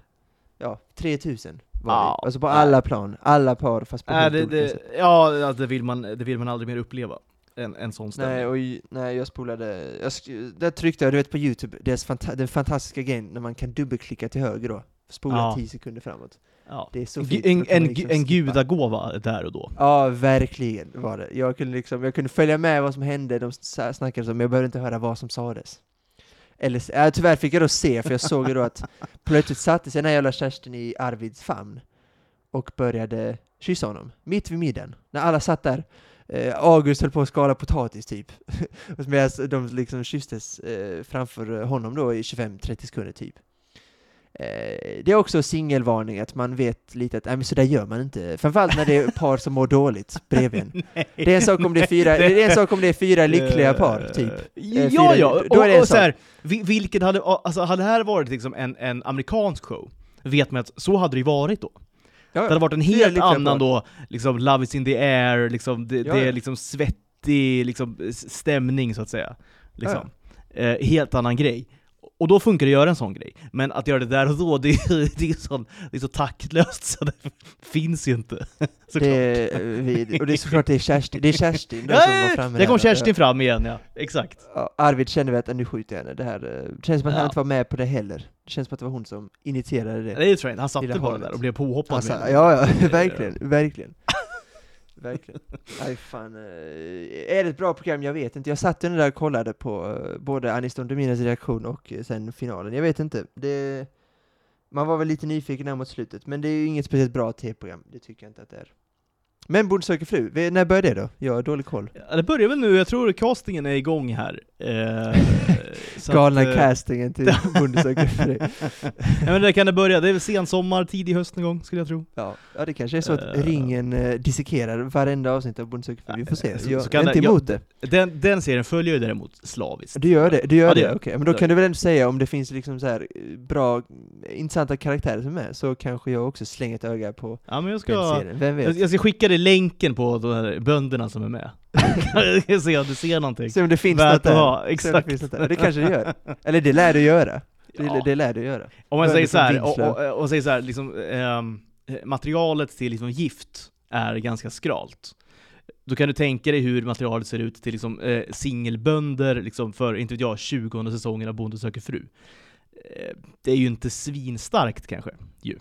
ja, 3000 var Ja, det. Alltså på nej. alla plan, alla par fast på Nej, helt det, olika det, sätt. ja, ja, det vill, man, det vill man aldrig mer uppleva. En, en sån stämning. Nej, och, nej, jag spolade, jag där tryckte jag, du vet på youtube, deras fanta den fantastiska grejen när man kan dubbelklicka till höger då, spola Ja. 10 sekunder framåt. ja. Det är så fint, en, en, liksom en gudagåva där och då. Ja, verkligen var det. Jag kunde, liksom, jag kunde följa med vad som hände, de snackade så, men jag behövde inte höra vad som sades. Eller, äh, tyvärr fick jag då se, för jag såg ju då att plötsligt satte sig den här jävla Kerstin i Arvids famn och började kyssa honom, mitt vid middagen. När alla satt där, eh, August höll på att skala potatis typ, medan de liksom kysstes eh, framför honom då i 25-30 sekunder typ. Eh, det är också singelvarning, att man vet lite att nej, men så där gör man inte. Framförallt när det är par som mår dåligt bredvid en. Det är en sak om det är fyra, det är en sak om det är fyra lyckliga par, typ. Ja, fyra- ja. Och, en och så här, sak. vi- vilket hade, alltså hade det här varit liksom en, en amerikansk show, vet man att så hade det ju varit då. Ja, Det hade varit en helt annan då, liksom Love is in the air, liksom, det, Ja, det är ja. liksom svettig liksom, stämning så att säga. Liksom. Eh, helt annan grej. Och då funkar det att göra en sån grej. Men att göra det där och då, det, är- det, är, så, det är så taktlöst så det finns ju inte. Såklart. Det, är, vi- och det är såklart det är Kerstin, det är Kerstin Ja, som var framme där kom. Kerstin fram igen ja, exakt. Arvid kände väl att nu skjuter jag henne, det här eh, det känns som att han Ja. inte var med på det heller. Det känns som att det var hon som initierade det. Det är train, han satte bara där och blev påhoppad Alltså, ja, ja, verkligen, verkligen. Verkligen. Nej fan, eh, är det ett bra program? Jag vet inte. Jag satt ju där och kollade på eh, både Aniston Dominas reaktion och eh, sen finalen. Jag vet inte. Det, man var väl lite nyfiken där mot slutet, men det är ju inget speciellt bra tv-program. Det tycker jag inte att det är. Men Bonde söker fru, när börjar det då? Jag har dålig koll. Ja, det börjar väl nu, jag tror castingen är igång här. Eh, Galna att, eh, castingen till fru. Ja men det kan det börja, det är väl sen sommar, tidig höst någon gång skulle jag tro. Ja, ja, det kanske är så att Eh. ringen eh, dissekerar varenda avsnitt av fru. Vi får se. Så- Jag så är inte emot det. Den, den serien följer ju däremot slaviskt. Du gör det? Du gör Ja, det det? jag. Okej, men då kan du väl ändå säga om det finns liksom så här bra, intressanta karaktärer som är med, så kanske jag också slänger ett öga på Ja men jag den ska, serien. Vem jag, vet? jag ska skicka dig länken på de här bönderna som är med. se om du ser någonting. Se om det finns något där. exakt. Det, finns något där. det kanske det gör. Eller det lär du göra. Det, Ja. det lär du göra. Om man säger så här, från och, och, och säger så här, liksom, ehm, materialet till liksom gift är ganska skralt. Då kan du tänka dig hur materialet ser ut till liksom, eh, singelbönder liksom, för, inte vet jag, 20 säsongen av Bonde söker fru. Eh, det är ju inte svinstarkt kanske. Ju.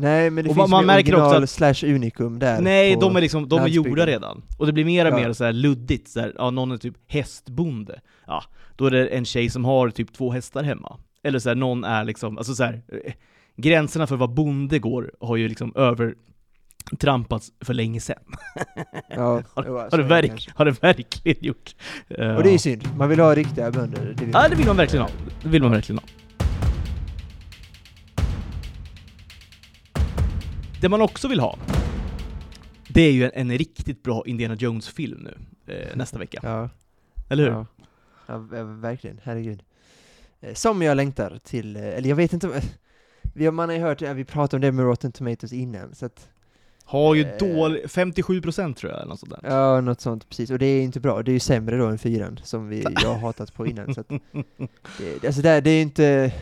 Nej, men det Och finns man ju märker också original att- slash unikum där. Nej, de är liksom, de är gjorda redan. Och det blir mer och Ja. mer så här luddigt, så här, ja, någon är typ hästbonde. Ja, då är det en tjej som har typ två hästar hemma. Eller så här, någon är liksom, alltså så här, eh, gränserna för vad bonde går har ju liksom övertrampats för länge sedan. Ja, Har, så har, det det verk, kanske. har det verkligen gjort. Och det är ju synd. Man vill ha riktiga bönder. Det Ja, det vill man verkligen ha. Det vill man verkligen ha. Det man också vill ha, det är ju en, en riktigt bra Indiana Jones-film nu, eh, nästa vecka. Ja. Eller hur? Ja. ja, verkligen. Herregud. Eh, Som jag längtar till, eh, eller jag vet inte Vi har, man har ju hört, vi pratade om det med Rotten Tomatoes innan, så att, Har ju Eh. dålig, 57% tror jag, eller något sånt där. ja, något sånt, precis. Och det är inte bra, det är ju sämre då än fyran, som vi, jag har hatat på innan, så att, det, alltså det, det är ju inte...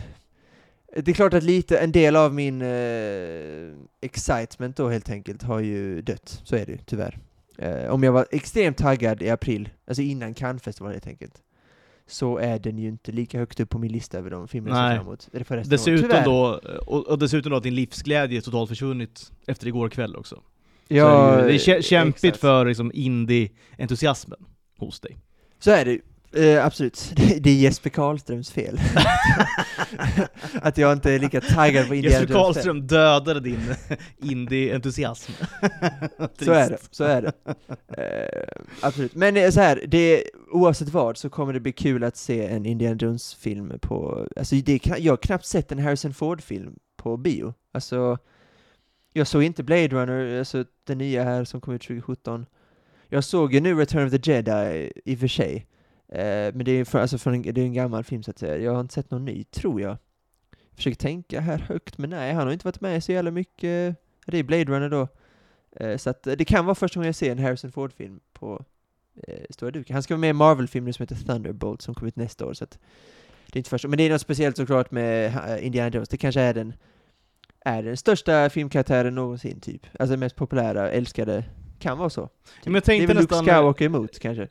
Det är klart att lite, en del av min eh, excitement då helt enkelt har ju dött, så är det ju tyvärr. Eh, om jag var extremt taggad i april, alltså innan Cannes-festivalen helt enkelt, så är den ju inte lika högt upp på min lista över de filmer jag ser fram emot. Är för resten. Dessutom då, och, och dessutom då att din livsglädje totalt försvunnit efter igår kväll också. Så Ja, det är, ju- det är kä- kämpigt exakt. för liksom indie-entusiasmen hos dig. Så är det. Eh, absolut. Det, det är Jesper Karlströms fel. att jag inte är lika taggad på Indiana Jesper. Karlström dödade din indie-entusiasm. Så är det, så är det. Eh, absolut. Men eh, så här, det, oavsett vad så kommer det bli kul att se en Indiana Jones-film på... Alltså det, jag har knappt sett en Harrison Ford-film på bio. Alltså, jag såg inte Blade Runner, alltså den nya här som kom ut 2017. Jag såg ju nu Return of the Jedi i och för sig. Eh, men det är, från, alltså från en, det är en gammal film så att säga. Jag har inte sett någon ny, tror jag. Jag försöker tänka här högt, men nej, han har inte varit med så jävla mycket. Det är Blade Runner då. Eh, Så att eh, det kan vara första gången jag ser en Harrison Ford-film på eh, stora duken. Han ska vara med i en Marvel-film nu som heter Thunderbolt som kommer ut nästa år, så att det är inte första. Men det är något speciellt såklart med Indiana Jones. Det kanske är den, är den största filmkaraktären någonsin, typ. Alltså den mest populära, älskade. Kan vara så. Ja, men jag tänkte det är väl nästan... Luke Skywalker emot, kanske?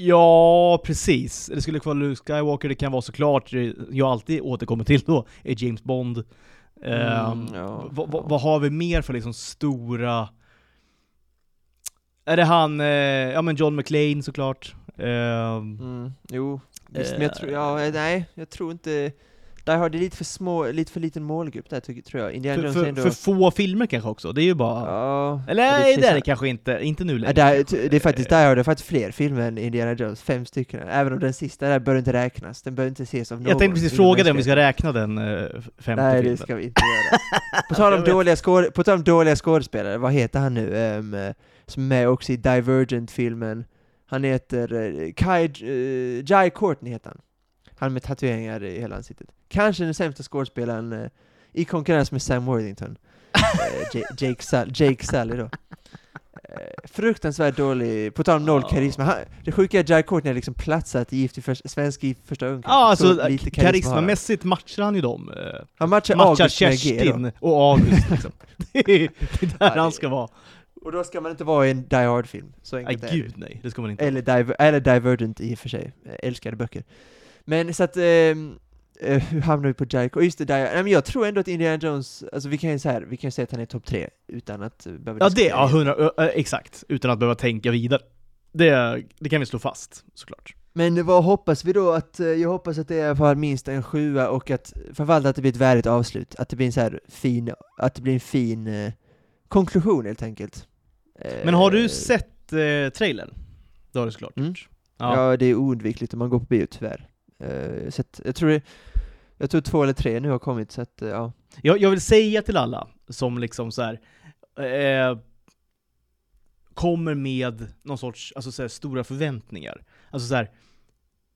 Ja, precis. Det skulle kunna vara Luke Skywalker, det kan vara såklart, jag alltid återkommer till då, är James Bond. Ehm, ja, vad, ja. vad har vi mer för liksom stora... Är det han, eh, ja men John McClane såklart. Ehm, Mm, jo, visst, men Eh. jag tror, ja, eh, nej, jag tror inte... Där har det lite för små, lite för liten målgrupp där, tycker, tror jag. Indiana för, Jones är för, ändå... för få filmer kanske också, det är ju bara... ja, Eller ja, nej, för det är det kanske inte, inte nu Ja, längre. där, det är faktiskt, där har det faktiskt fler filmer än Indiana Jones, fem stycken. Även om den sista där bör inte räknas, den bör inte ses av någon. Jag tänkte precis fråga dig om vi ska räkna den eh, femte Nej, filmen. det ska vi inte göra. På tal om dåliga, skåd, på tal om dåliga skådespelare, vad heter han nu? Um, som är med också i Divergent-filmen. Han heter uh, Kai, uh, Jai Courtney heter han. Han med tatueringar i hela ansiktet. Kanske den sämsta skådespelaren eh, i konkurrens med Sam Worthington. Eh, Ja- Jake, Sall Jake Sully då. Eh, fruktansvärt dålig, på tal om noll karisma. Han, det sjuka är att Jai Courtney har liksom platsat i Gift i första, svensk i första ögonkastet. Ja, Så alltså lite karisma karismamässigt matchar han ju dem. Eh, Han matchar, matchar August med G då. Kerstin och August liksom. det, är, det är där Ja, det- han ska vara. Och då ska man inte vara i en Die Hard-film. Så enkelt är det. gud nej, det ska man inte. Eller, Diver eller Divergent i och för sig. Jag älskade böcker. Men så att, ehm, eh, hur hamnar vi på Jericho? Just det, Di Nej, men jag tror ändå att Indiana Jones, alltså vi kan ju vi kan säga att han är topp tre utan att uh, behöva Ja det, ja hundra, exakt. Utan att behöva tänka vidare. Det, det kan vi slå fast, såklart. Men vad hoppas vi då? Att, eh, jag hoppas att det är fall minst en sjua och att framförallt att det blir ett värdigt avslut. Att det blir en så här fin, att det blir en fin eh, konklusion helt enkelt. Eh, Men har du sett eh, trailern? Det har du såklart Mm. gjort. Ja. det är oundvikligt om man går på bio tyvärr. Eh, så att, jag tror det, jag tror två eller tre nu har kommit så att, eh, ja. Jag, jag vill säga till alla som liksom så här, eh, kommer med någon sorts alltså så här, stora förväntningar. Alltså så här,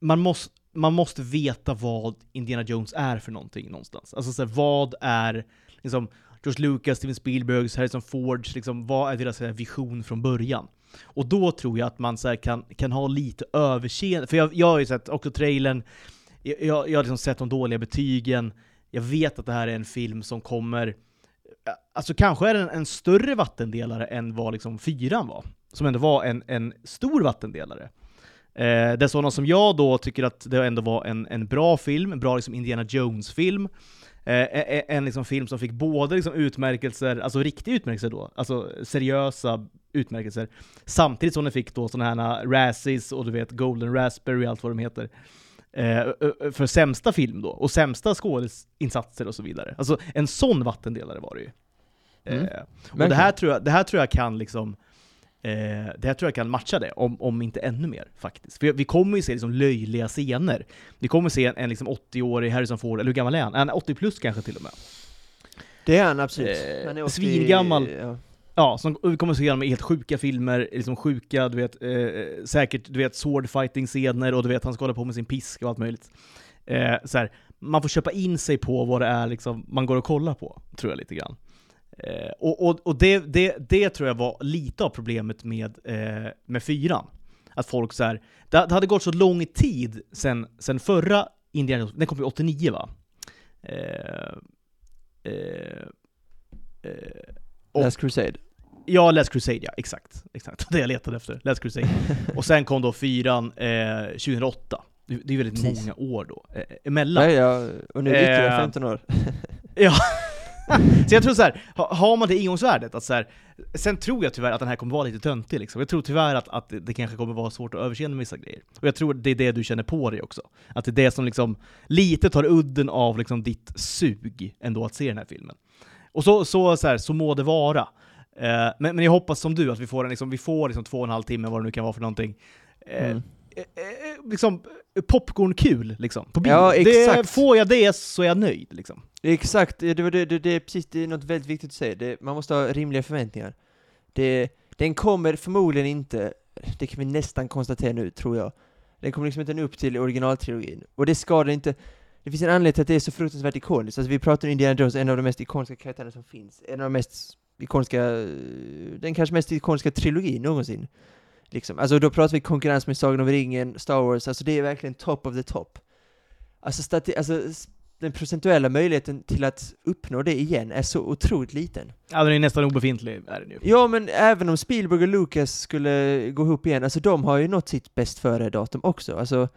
man, måste, man måste veta vad Indiana Jones är för någonting någonstans. Alltså så här, vad är liksom, George Lucas, Steven Spielbergs, Harrison Fords, liksom, vad är deras här, vision från början? Och då tror jag att man så här, kan, kan ha lite överseende, för jag, jag har ju sett också trailern, jag, jag, har liksom sett de dåliga betygen, jag vet att det här är en film som kommer Alltså kanske är den en större vattendelare än vad liksom fyran var. Som ändå var en, en stor vattendelare. Eh, det är sådana som jag då tycker att det ändå var en, en bra film, en bra liksom Indiana Jones-film. Eh, en en liksom film som fick både liksom utmärkelser, alltså riktiga utmärkelser då, alltså seriösa utmärkelser, samtidigt som den fick då sådana här Razzies och du vet Golden Raspberry och allt vad de heter. Eh, för sämsta film då, och sämsta skådisinsatser och så vidare. Alltså en sån vattendelare var det ju. Mm. Eh, och det här, tror jag, det här tror jag kan liksom eh, det här tror jag kan matcha det, om, om inte ännu mer faktiskt. För vi kommer ju se liksom löjliga scener. Vi kommer se en, en liksom 80-årig Harrison Ford, eller hur gammal är han? Är han 80 plus kanske till och med? Det är han absolut. Eh, han är 80, svingammal. Ja. Ja, som, vi kommer se med i helt sjuka filmer, liksom sjuka, du vet, eh, eh säkert, du vet, swordfighting-scener och du vet, han ska hålla på med sin pisk och allt möjligt. Eh, så här, man får köpa in sig på vad det är liksom, man går och kollar på, tror jag lite grann. Eh, och och, och det, det, det tror jag var lite av problemet med, eh, med fyran. Att folk så här, det, det hade gått så lång tid sen, sen förra Indiana den kom ju 89 va? Eh, eh, Eh, eh, eh, och- Last Crusade. Ja, Last Crusade ja, exakt. Exakt, det jag letade efter. Last Crusade. och sen kom då fyran eh, 2008. Det, det är väldigt Precis. många år då, eh, emellan. Nej, ja, det ytterligare Eh, 15 år. Så jag tror så här, ha, har man det ingångsvärdet, att så här, sen tror jag tyvärr att den här kommer vara lite töntig liksom. Jag tror tyvärr att, att det, det kanske kommer vara svårt att överse med vissa grejer. Och jag tror det är det du känner på dig också. Att det är det som liksom lite tar udden av liksom ditt sug ändå att se den här filmen. Och så, så, så, här, så må det vara. Eh, men, men jag hoppas som du att vi får en liksom, vi får liksom två och en halv timme, vad det nu kan vara för någonting. Eh, Mm. eh, eh, liksom popcorn-kul liksom, på bio. Ja, det, exakt. får jag det så är jag nöjd liksom. Exakt, det, det, det, det är precis det är något väldigt viktigt att säga. Det, man måste ha rimliga förväntningar. Det, den kommer förmodligen inte, det kan vi nästan konstatera nu, tror jag. Den kommer liksom inte nå upp till originaltrilogin. Och det ska den inte. Det finns en anledning till att det är så fruktansvärt ikoniskt. Alltså vi pratar om Indiana Jones, en av de mest ikoniska karaktärerna som finns. En av de mest ikoniska, den kanske mest ikoniska trilogin någonsin. Liksom. Alltså då pratar vi konkurrens med Sagan om ringen, Star Wars, alltså det är verkligen top of the top. Alltså, stati- alltså den procentuella möjligheten till att uppnå det igen är så otroligt liten. Ja, den är nästan obefintlig, är den ju. Ja, men även om Spielberg och Lucas skulle gå ihop igen, alltså de har ju nått sitt bäst före-datum också. Alltså,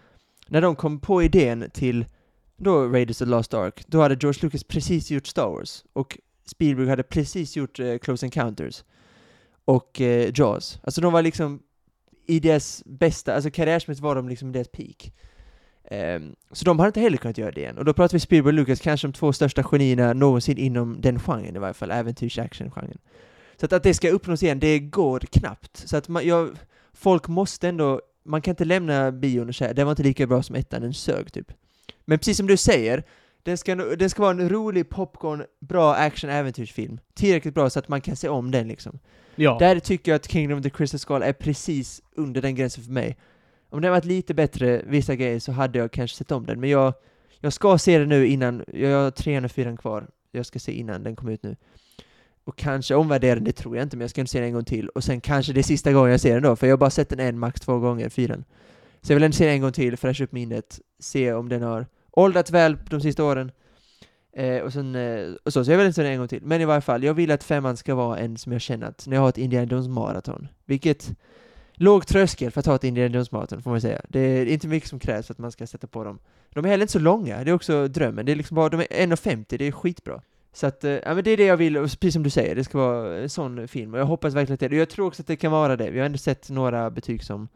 när de kom på idén till då Raiders of the Lost Ark, då hade George Lucas precis gjort Star Wars, och Spielberg hade precis gjort eh, Close Encounters, och eh, Jaws. Alltså de var liksom i deras bästa, alltså karriärsmässigt var de liksom i deras peak. Um, så de hade inte heller kunnat göra det igen. Och då pratar vi Spielberg och Lucas, kanske de två största genierna någonsin inom den genren i varje fall, äventyrs-action-genren. Så att, att det ska uppnås igen, det går knappt. Så att man, jag, folk måste ändå, man kan inte lämna bion och säga det var inte lika bra som ettan, den sög typ. Men precis som du säger, den ska, den ska vara en rolig popcorn, bra action-äventyrsfilm. Tillräckligt bra så att man kan se om den liksom. Ja. Där tycker jag att Kingdom of the Crystal Skull är precis under den gränsen för mig. Om den varit lite bättre, vissa grejer, så hade jag kanske sett om den, men jag, jag ska se den nu innan, jag har trean och fyran kvar, jag ska se innan den kommer ut nu. Och kanske omvärdera den, det tror jag inte, men jag ska se den en gång till. Och sen kanske det är sista gången jag ser den då, för jag har bara sett den en, max två gånger, fyran. Så jag vill ändå se den en gång till, fräscha upp minnet, se om den har åldrats väl de sista åren. Eh, och, sen, eh, och så, så jag vill inte säga det en gång till. Men i varje fall, jag vill att femman ska vara en som jag känner att när jag har ett Indiana Jones maraton, vilket låg tröskel för att ha ett Indiana Jones maraton får man säga. Det är inte mycket som krävs för att man ska sätta på dem. De är heller inte så långa, det är också drömmen. Det är liksom bara, de är 1,50, det är skitbra. Så att, eh, ja men det är det jag vill, och precis som du säger, det ska vara en sån film. Och jag hoppas verkligen att det är det. Och jag tror också att det kan vara det. Vi har ändå sett några betyg som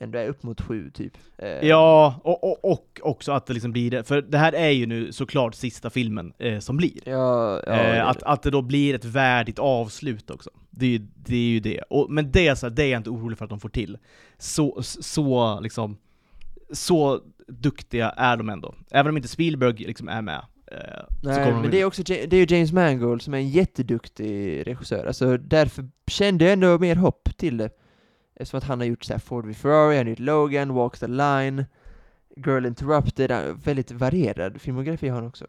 ändå är upp mot sju, typ. Eh, Ja, och, och, och också att det liksom blir det. För det här är ju nu såklart sista filmen eh, som blir. Ja, ja, det eh, att, det. att det då blir ett värdigt avslut också. Det är ju det. Är ju det. Och, men det, är så här, det är jag inte orolig för att de får till. Så, så liksom, så duktiga är de ändå. Även om inte Spielberg liksom är med. Eh, Nej, men det är också det är ju James Mangold som är en jätteduktig regissör, alltså därför kände jag ändå mer hopp till det. Eftersom att han har gjort så här Ford v Ferrari, han har gjort Logan, Walk the Line, Girl Interrupted, väldigt varierad filmografi har han också.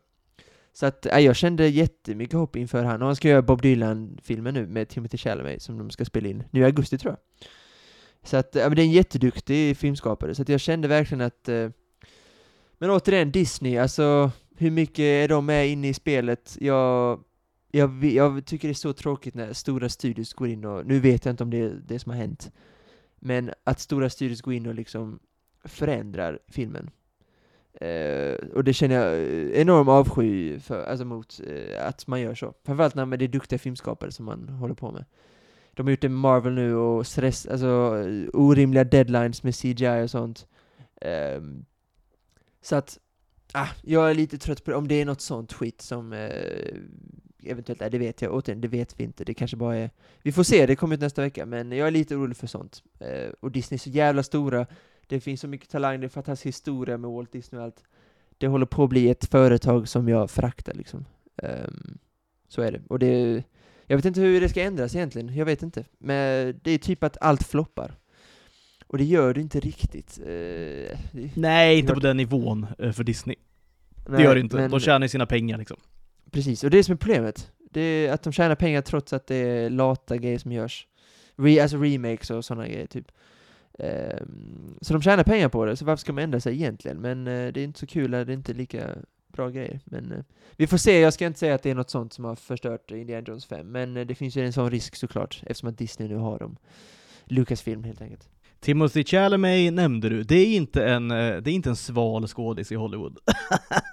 Så att, äh, jag kände jättemycket hopp inför han, och han ska göra Bob Dylan-filmen nu med Timothy Chalamet som de ska spela in nu i augusti tror jag. Så att, ja men det är en jätteduktig filmskapare, så att jag kände verkligen att Äh, Men återigen, Disney, alltså hur mycket är de med inne i spelet? Jag, jag, jag tycker det är så tråkigt när stora studios går in och, nu vet jag inte om det är det som har hänt, men att stora studios går in och liksom förändrar filmen. Eh, och det känner jag eh, enorm avsky för, alltså mot eh, att man gör så. Framförallt när det är duktiga filmskapare som man håller på med. De har gjort det med Marvel nu och stress, alltså eh, orimliga deadlines med CGI och sånt. Ehm, så att, ah, jag är lite trött på det. Om det är något sånt skit som eh, eventuellt är, det vet jag. Återigen, det vet vi inte. Det kanske bara är... Vi får se, det kommer ut nästa vecka, men jag är lite orolig för sånt. Eh, och Disney är så jävla stora. Det finns så mycket talang, det är fantastisk historia med Walt Disney och allt. Det håller på att bli ett företag som jag föraktar liksom. Ehm, så är det. Och det... Jag vet inte hur det ska ändras egentligen, jag vet inte. Men det är typ att allt floppar. Och det gör det inte riktigt. Eh, det- Nej, inte på den nivån eh, för Disney. Det Nej, gör det inte. men- De tjänar ju sina pengar liksom. Precis, och det är det som är problemet. Det är att de tjänar pengar trots att det är lata grejer som görs. Re, alltså remakes och sådana grejer typ. Um, så de tjänar pengar på det, så varför ska man ändra sig egentligen? Men uh, det är inte så kul, det är inte lika bra grejer. Men uh, vi får se, jag ska inte säga att det är något sånt som har förstört Indiana Jones 5, men uh, det finns ju en sån risk såklart, eftersom att Disney nu har dem. Lucasfilm helt enkelt. Timothy Chalamet nämnde du. Det är inte en, eh, det är inte en sval skådis i Hollywood.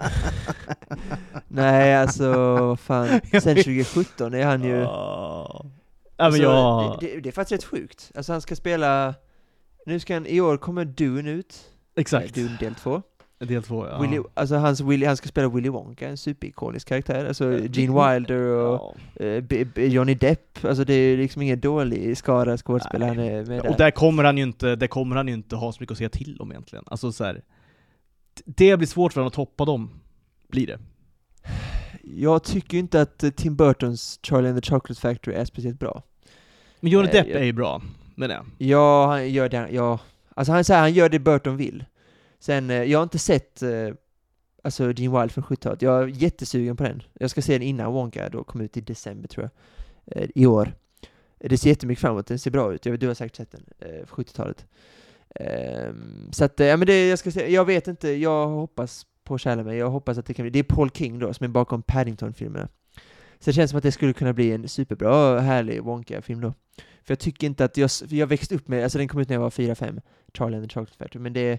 Nej, alltså vad fan, sen 2017 är han ju... Men Alltså, jag... det, det, det är faktiskt rätt sjukt. Alltså han ska spela, nu ska han, i år kommer Dune ut, Exakt. Dune del 2. Del två, ja. Willy, alltså hans Willy, han ska spela Willy Wonka, en superikonisk karaktär. Alltså Gene Wilder och Ja. eh, B- B- Johnny Depp, alltså det är liksom ingen dålig skara skådespelare han är med Och där. där kommer han ju inte, där kommer han ju inte ha så mycket att säga till om egentligen. Alltså så här, det blir svårt för honom att toppa dem. Blir det. Jag tycker inte att Tim Burtons Charlie and the Chocolate Factory är speciellt bra. Men Johnny Eh, Depp jag- är ju bra, men det. Ja, han gör det, ja. Alltså han säger han gör det Burton vill. Sen, eh, jag har inte sett eh, alltså Gene Wilde från 70-talet. Jag är jättesugen på den. Jag ska se den innan Wonka då kom ut i december tror jag, eh, i år. Det ser jättemycket framåt, den ser bra ut. Jag vet, du har säkert sett den, eh, 70-talet. Ehm, så att, eh, ja men det, jag ska säga, jag vet inte, jag hoppas på Chalamet, jag hoppas att det kan bli, det är Paul King då som är bakom Paddington-filmerna. Så det känns som att det skulle kunna bli en superbra, härlig Wonka-film då. För jag tycker inte att jag, jag växte upp med, alltså den kom ut när jag var 4-5, Charlie and the Chocolate Factory, men det,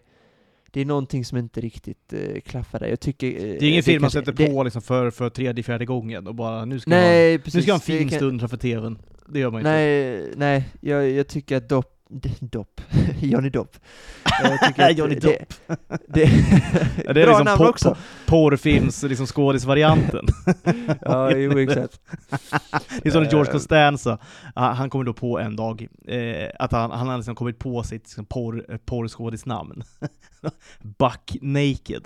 det är någonting som inte riktigt uh, klaffar där. Jag tycker... Uh, det är ingen film man sätter det, på liksom för, för tredje, fjärde gången och bara nu ska, nej, man, precis, nu ska ha en fin stund framför TVn. Det gör man inte. Nej, nej jag, jag tycker att Dopp Dopp, Johnny Dopp. Johnny Dopp. Det, ja, det är liksom namn också. porrfilms liksom skådisvarianten. ja, jo exakt. det är som George eh. Costanza, han kommer då på en dag eh, att han, han har liksom kommit på sitt liksom, porr, eh, porrskådisnamn. Buck Naked.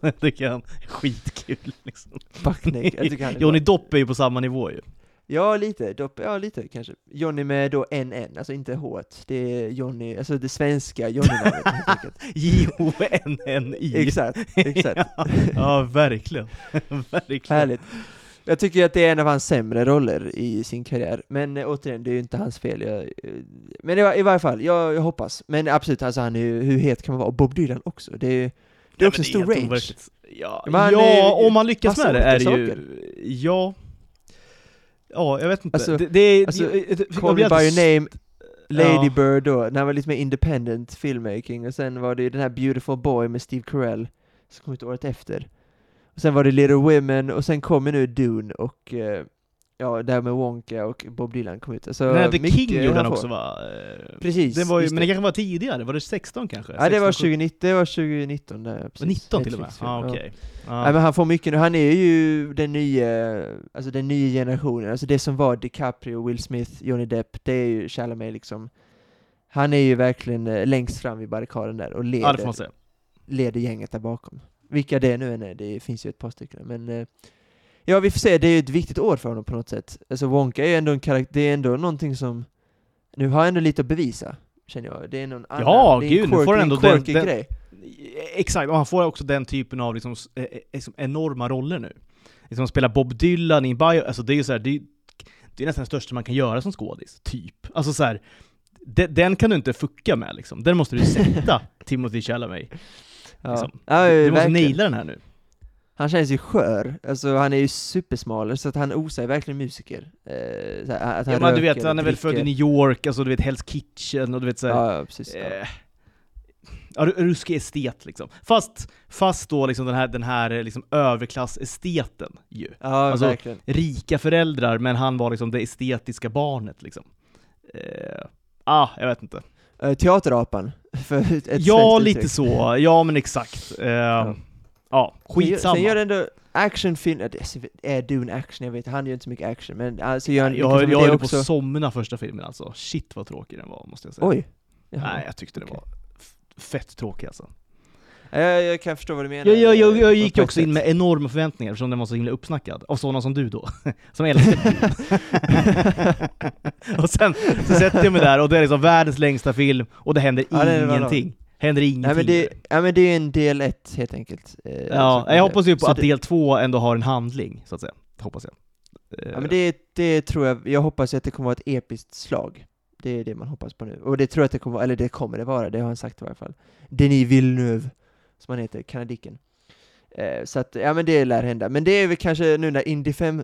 det tycker han är skitkul. Liksom. Buck Naked. Johnny Dopp är ju på samma nivå ju. Ja, lite. Dopp, ja, lite kanske. Johnny med då NN, alltså inte H. Det är Johnny, alltså det svenska Johnny-namnet helt enkelt. J-O-N-N-I. Exakt, exakt. ja, ja, verkligen. verkligen. Härligt. Jag tycker att det är en av hans sämre roller i sin karriär, men eh, återigen, det är ju inte hans fel. Jag, eh, men i, i varje fall, jag, jag, hoppas. Men absolut, alltså han är ju, hur het kan man vara? Och Bob Dylan också. Det är, det är också en stor range. Ja, ja om man lyckas med det är det ju... Ja, Ja, jag vet inte. Alltså, det, det är, alltså, jag, Call me by your name, Lady ja. Bird då, när var lite mer independent filmmaking, och sen var det den här Beautiful Boy med Steve Carell, som kom ut året efter. Och sen var det Little Women, och sen kommer nu Dune, och uh, Ja, där med Wonka och Bob Dylan kom ut. Alltså, Nej, The King gjorde han också va? Precis. Det var ju, men det kanske var tidigare, var det 16 kanske? Ja, det var 2019, det var 2019 där, precis. 19 till och med? Ah. Okay. Ja. ja. men han får mycket nu, han är ju den nya, alltså den nya generationen, alltså det som var DiCaprio, Will Smith, Johnny Depp, det är ju Chalamet liksom. Han är ju verkligen eh, längst fram i barrikaden där och leder, ja, leder gänget där bakom. Vilka det nu än är, det finns ju ett par stycken, men eh, Ja, vi får se. Det är ju ett viktigt år för honom på något sätt. Alltså Wonka är ändå en karaktär, det är ändå någonting som... Nu har han ändå lite att bevisa, känner jag. Det är någon annan, ja, det är gud, nu får han ändå den, den, grej. Exakt, och han får också den typen av liksom, liksom enorma roller nu. Liksom spela Bob Dylan i en bio, alltså det är ju såhär, det, det är nästan det största man kan göra som skådis, typ. Alltså så här, de, den kan du inte fucka med liksom. Den måste du sätta Timothy Chalamet. Ja. Liksom. Ja, du måste naila den här nu. Han känns ju skör, alltså han är ju supersmal, så att han osar verkligen musiker. Eh, så att han ja men du vet, han är väl född i New York, alltså du vet Hell's Kitchen och du vet såhär... Ja, precis. Eh, ja. ruskig estet liksom. Fast, fast då liksom den här, den här liksom överklassesteten ju. Ja, alltså, verkligen. rika föräldrar, men han var liksom det estetiska barnet liksom. Eh, ah, jag vet inte. Uh, teaterapan, för ett Ja, lite uttryck. så. Ja, men exakt. Uh, ja. Ja, skitsamma. Sen gör den ändå actionfilm, är Dune action? Jag vet han gör inte så mycket action, men alltså gör Jag, jag, jag höll på att somna första filmen alltså. Shit vad tråkig den var, måste jag säga. Oj! Jaha. Nej, jag tyckte den var fett tråkig alltså. Jag, jag kan förstå vad du menar. Jag, jag, jag, jag gick också in med enorma förväntningar eftersom den var så himla uppsnackad, av sådana som du då, som älskar Och sen så sätter jag mig där och det är liksom världens längsta film, och det händer ja, ingenting händer ingenting. Ja men det, ja, men det är en del ett helt enkelt. Eh, ja, jag hoppas ju på att det, del två ändå har en handling, så att säga. Hoppas jag. Ja men det, det tror jag, jag hoppas att det kommer vara ett episkt slag. Det är det man hoppas på nu. Och det tror jag att det kommer vara, eller det kommer det vara, det har han sagt i varje fall. Denis Villeneuve, som han heter, kanadiken. Eh, så att, ja men det lär hända. Men det är väl kanske nu när Indy 5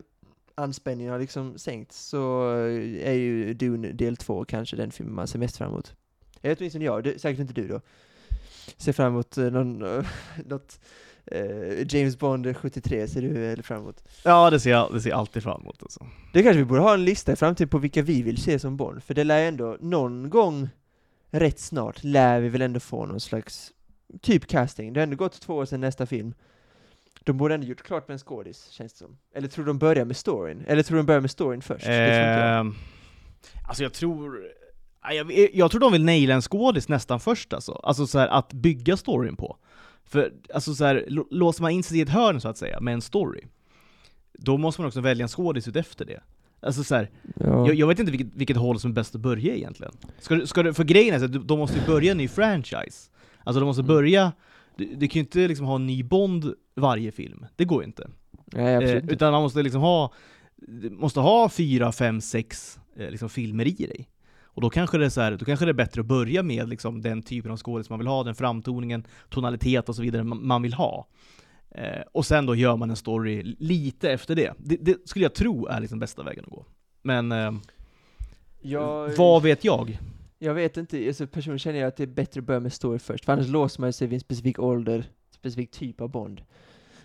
anspänningen har liksom sänkts, så är ju Dune del 2 kanske den film man ser mest fram emot. Eller åtminstone jag, det, säkert inte du då. Ser fram emot eh, någon, något eh, James Bond 73 ser du eller fram emot? Ja, det ser jag, det ser jag alltid fram emot alltså. Det kanske vi borde ha en lista i framtiden på vilka vi vill se som Bond, för det lär ändå, någon gång rätt snart, lär vi väl ändå få någon slags typ casting. Det har ändå gått två år sedan nästa film. De borde ändå gjort klart med en skådis, känns det som. Eller tror de börjar med storyn? Eller tror de börjar med storyn först? Eh, alltså jag tror jag, jag tror de vill naila en skådis nästan först alltså. Alltså så här, att bygga storyn på. För alltså så här, låser man in sig i ett hörn så att säga, med en story, då måste man också välja en skådis efter det. Alltså så här, ja. jag, jag, vet inte vilket, vilket håll som är bäst att börja egentligen. Ska, ska du, för grejen är så att de måste ju börja en ny franchise. Alltså de måste mm. börja, du, du kan ju inte liksom ha en ny Bond varje film, det går ju inte. Nej, eh, utan man måste liksom ha, måste ha fyra, fem, sex eh, liksom filmer i dig. Och då kanske det är, så här, då kanske det är bättre att börja med liksom den typen av skådis man vill ha, den framtoningen, tonalitet och så vidare man vill ha. Eh, och sen då gör man en story lite efter det. Det, det skulle jag tro är liksom bästa vägen att gå. Men eh, Jag, vad vet jag? jag vet inte, alltså personligen känner jag att det är bättre att börja med story först, för annars låser man sig vid en specifik ålder, specifik typ av Bond.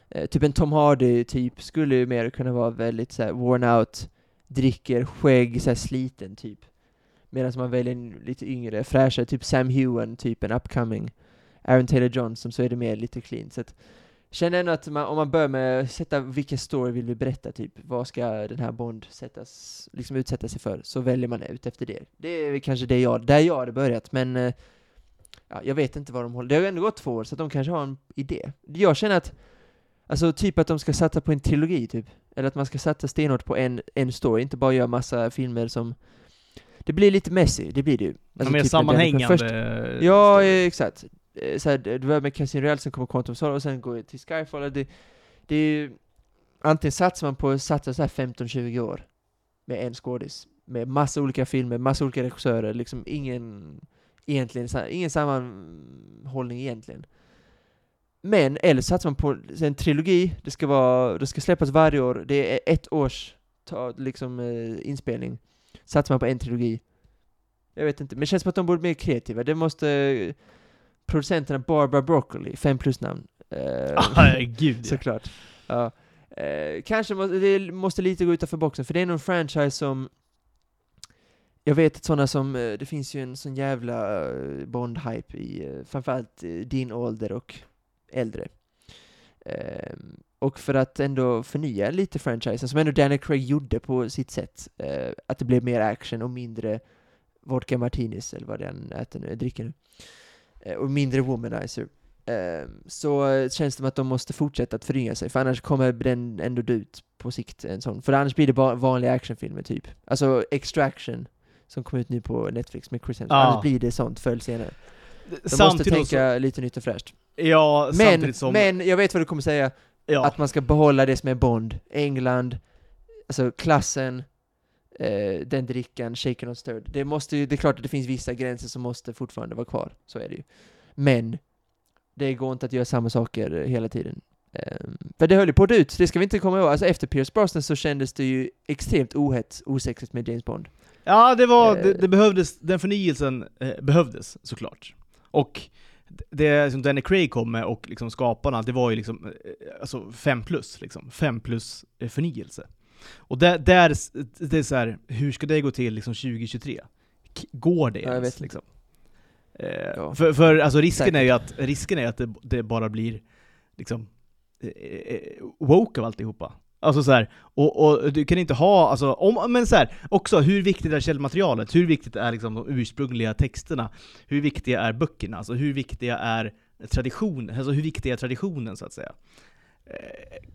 Eh, typ en Tom Hardy-typ skulle ju mer kunna vara väldigt så här, worn out, dricker, skägg, så här, sliten typ. Medan man väljer en lite yngre, fräschare, typ Sam Hewen, typ en upcoming. Aaron Taylor Johnson, så är det mer lite clean. Så att, känner ändå att man, om man börjar med att sätta vilken story vill vi berätta, typ, vad ska den här Bond sättas, liksom utsätta sig för, så väljer man ut efter det. Det är kanske det jag, där jag hade börjat, men eh, ja, jag vet inte vad de håller, det har ju ändå gått två år, så att de kanske har en idé. Jag känner att, alltså typ att de ska satsa på en trilogi, typ. Eller att man ska satsa stenhårt på en, en story, inte bara göra massa filmer som det blir lite messy, det blir det ju. Alltså, mer typ sammanhängande... Först- Ja, exakt. Eh, Så här, du börjar med Casino Royale, sen kommer Quantum och sen går till Skyfall. och Det, det är ju, antingen satsar man på att satsa så här 15-20 år med en skådis, med massa olika filmer, massa olika regissörer, liksom ingen egentligen, ingen sammanhållning egentligen. Men, eller satsar man på en trilogi, det ska, vara, det ska släppas varje år, det är ett års ta, liksom, eh, inspelning. Satsar man på en trilogi. Jag vet inte, men det känns som att de borde bli mer kreativa. Det måste producenterna Barbara Broccoli, fem plus namn. Eh, Ah, gud. Såklart. Ja. Eh, kanske må, det måste lite gå utanför boxen, för det är någon franchise som jag vet att sådana som, eh, det finns ju en sån jävla eh, Bond-hype i framförallt din ålder och äldre. Ehm, och för att ändå förnya lite franchisen, som ändå Daniel Craig gjorde på sitt sätt, eh, att det blev mer action och mindre vodka martinis, eller vad det han äter nu, dricker nu. Eh, och mindre womanizer. Ehm, så eh, känns det som att de måste fortsätta att förynga sig, för annars kommer den ändå dö ut på sikt, en sån. För annars blir det bara vanliga actionfilmer, typ. Alltså Extraction, som kom ut nu på Netflix med Chris Hemsworth. Ja. Annars blir det sånt förr senare. De måste Samtidigt tänka lite nytt och fräscht. så, ja, Men, samtidigt som... men jag vet vad du kommer säga, ja. att man ska behålla det som är Bond. England, alltså klassen, eh, den drickan, shaken och stirred. Det, måste ju, det är klart att det finns vissa gränser som måste fortfarande vara kvar, så är det ju. Men, det går inte att göra samma saker eh, hela tiden. Eh, för det höll ju på att ut, det ska vi inte komma ihåg. Alltså efter Pierce Brosnan så kändes det ju extremt ohett, osexigt med James Bond. Ja, det var, Eh. det, det behövdes, den förnyelsen eh, behövdes såklart. Och det som Danny Craig kom med och liksom skaparna, det var ju liksom eh, alltså fem plus, liksom. Fem plus eh, förnyelse. Och där, där det är så här, hur ska det gå till liksom 2023? K- Går det ens? vet liksom? Eh, Ja. För, för alltså risken Säkert. är ju att, risken är att det, det bara blir liksom eh, woke av alltihopa. Alltså så här, och, och du kan inte ha, alltså, om, men så här, också hur viktigt är källmaterialet? Hur viktigt är liksom de ursprungliga texterna? Hur viktiga är böckerna? Alltså hur viktiga är tradition, alltså hur viktig är traditionen så att säga? Eh,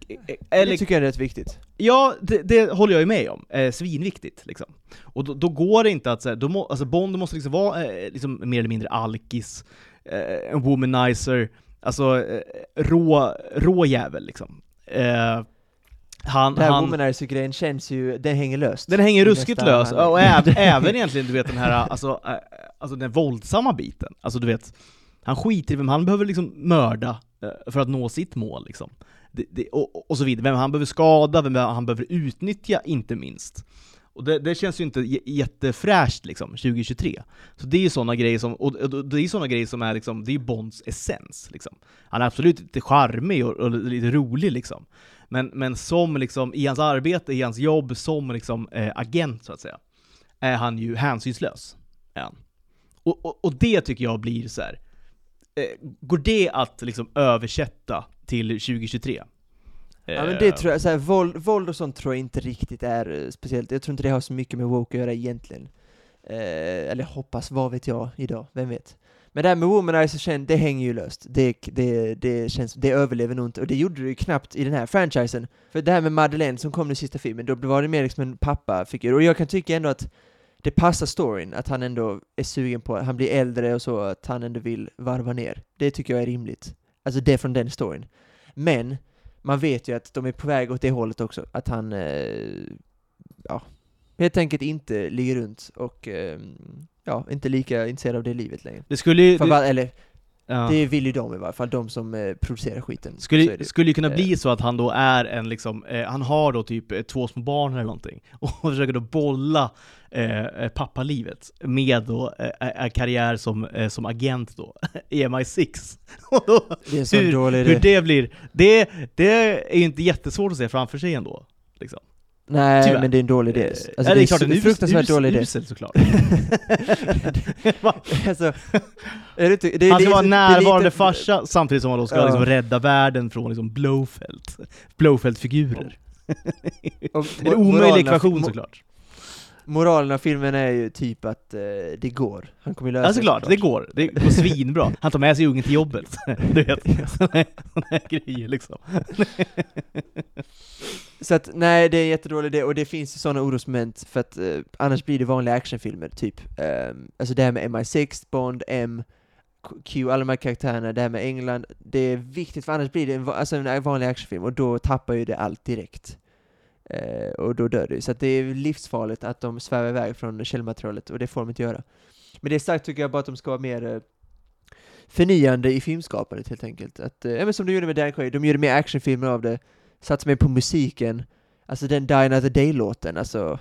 eh, det Eller, tycker jag är rätt viktigt. ja, det, det håller jag ju med om. Eh, svinviktigt liksom. Och då, då går det inte att, då må, alltså Bond måste liksom vara eh, liksom mer eller mindre alkis, eh, en womanizer, alltså eh, rå, rå jävel liksom. Eh, han, Det här han, womanizer-grejen känns ju, den hänger löst. den hänger ruskigt nästa lös, handling. och även, även egentligen du vet den här, alltså, äh, alltså den våldsamma biten. Alltså du vet, han skiter i vem han behöver liksom mörda eh, för att nå sitt mål liksom. Det, det, och, och så vidare. Vem han behöver skada, vem han behöver utnyttja, inte minst. Och det, det känns ju inte jättefräscht liksom, 2023. Så det är ju sådana grejer som, och det är såna grejer som är liksom, det är Bonds essens liksom. Han är absolut lite charmig och, och lite rolig liksom. Men, men som liksom, i hans arbete, i hans jobb som liksom eh, agent så att säga, är han ju hänsynslös. Han. Och, och, och det tycker jag blir så här. Eh, går det att liksom översätta till 2023? Ja men det tror jag, så här, våld, våld och sånt tror jag inte riktigt är eh, speciellt, jag tror inte det har så mycket med woke att göra egentligen. Eh, eller hoppas, vad vet jag idag, vem vet? Men det här med womanizer, känns, det hänger ju löst. Det, det, det, känns, det överlever nog inte, och det gjorde det ju knappt i den här franchisen. För det här med Madeleine som kom i sista filmen, då var det mer liksom en pappafigur, och jag kan tycka ändå att det passar storyn, att han ändå är sugen på, han blir äldre och så, att han ändå vill varva ner. Det tycker jag är rimligt. Alltså det från den storyn. Men, man vet ju att de är på väg åt det hållet också, att han, eh, ja, helt enkelt inte ligger runt och eh, ja, inte lika intresserade av det livet längre. Det skulle ju... Det, eller, ja. det vill ju de i varje fall, de som eh, producerar skiten. Skulle, det. skulle ju kunna Eh. bli så att han då är en liksom, eh, han har då typ eh, två små barn eller någonting och försöker då bolla eh, eh, pappalivet med då eh, eh, karriär som, eh, som agent då i MI6. Och då, hur- hur det blir, det, det är ju inte jättesvårt att se framför sig ändå. Liksom. Nej, Tyvärr. men det är en dålig idé. Eh, Alltså, ja, det, det är klart, en fruktansvärt us, dålig idé. usel såklart. alltså, är det, inte- det Han ska lite- vara det är närvarande lite- farsa samtidigt som han då ska Ja. liksom rädda världen från liksom Det är en omöjlig ekvation såklart. Moralen av filmen är ju typ att eh, det går. Han kommer ju lösa Ja såklart, det går. Det går svinbra. Han tar med sig ungen till jobbet. Du vet, sådana här, grejer liksom. Så att nej, det är en jättedålig idé, och det finns ju sådana orosmoment, för att eh, annars blir det vanliga actionfilmer, typ. Um, alltså det här med MI6, Bond, M, Q- alla de här karaktärerna, det här med England, det är viktigt, för annars blir det en, alltså en vanlig actionfilm, och då tappar ju det allt direkt. Eh, och då dör du. Så att det är livsfarligt att de svävar iväg från källmaterialet, och det får de inte göra. Men det är sagt tycker jag bara att de ska vara mer eh, förnyande i filmskapandet helt enkelt. Att, eh, som de gjorde med Dan Quaid, de gjorde mer actionfilmer av det, satsade mer på musiken, alltså den Die Another Day-låten, alltså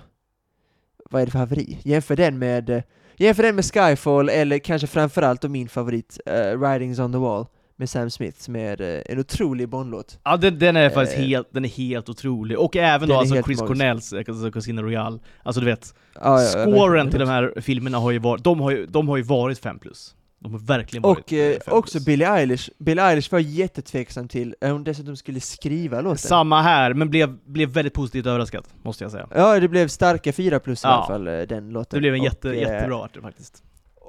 vad är det för haveri? Jämför den med eh, Jämför den med Skyfall, eller kanske framförallt då min favorit, eh, uh, Ridings on the Wall, med Sam Smith, som är eh, en otrolig Bondlåt. Ja den, den är faktiskt Eh. helt, den är helt otrolig. Och även då alltså Chris magisk. Cornells eh, alltså Casino Royale. Alltså du vet, Ja, ja, scoren till de här filmerna har ju varit, de har ju, de har ju varit 5 plus. De har verkligen varit Och eh, 5 också. Billie Eilish, Billie Eilish var jättetveksam till, eh, hon dessutom skulle skriva låten. Samma här, men blev, blev väldigt positivt överraskad, måste jag säga. Ja, det blev starka 4 plus i Ja. alla fall, den låten. Det blev en Och, jätte, eh, jättebra art faktiskt.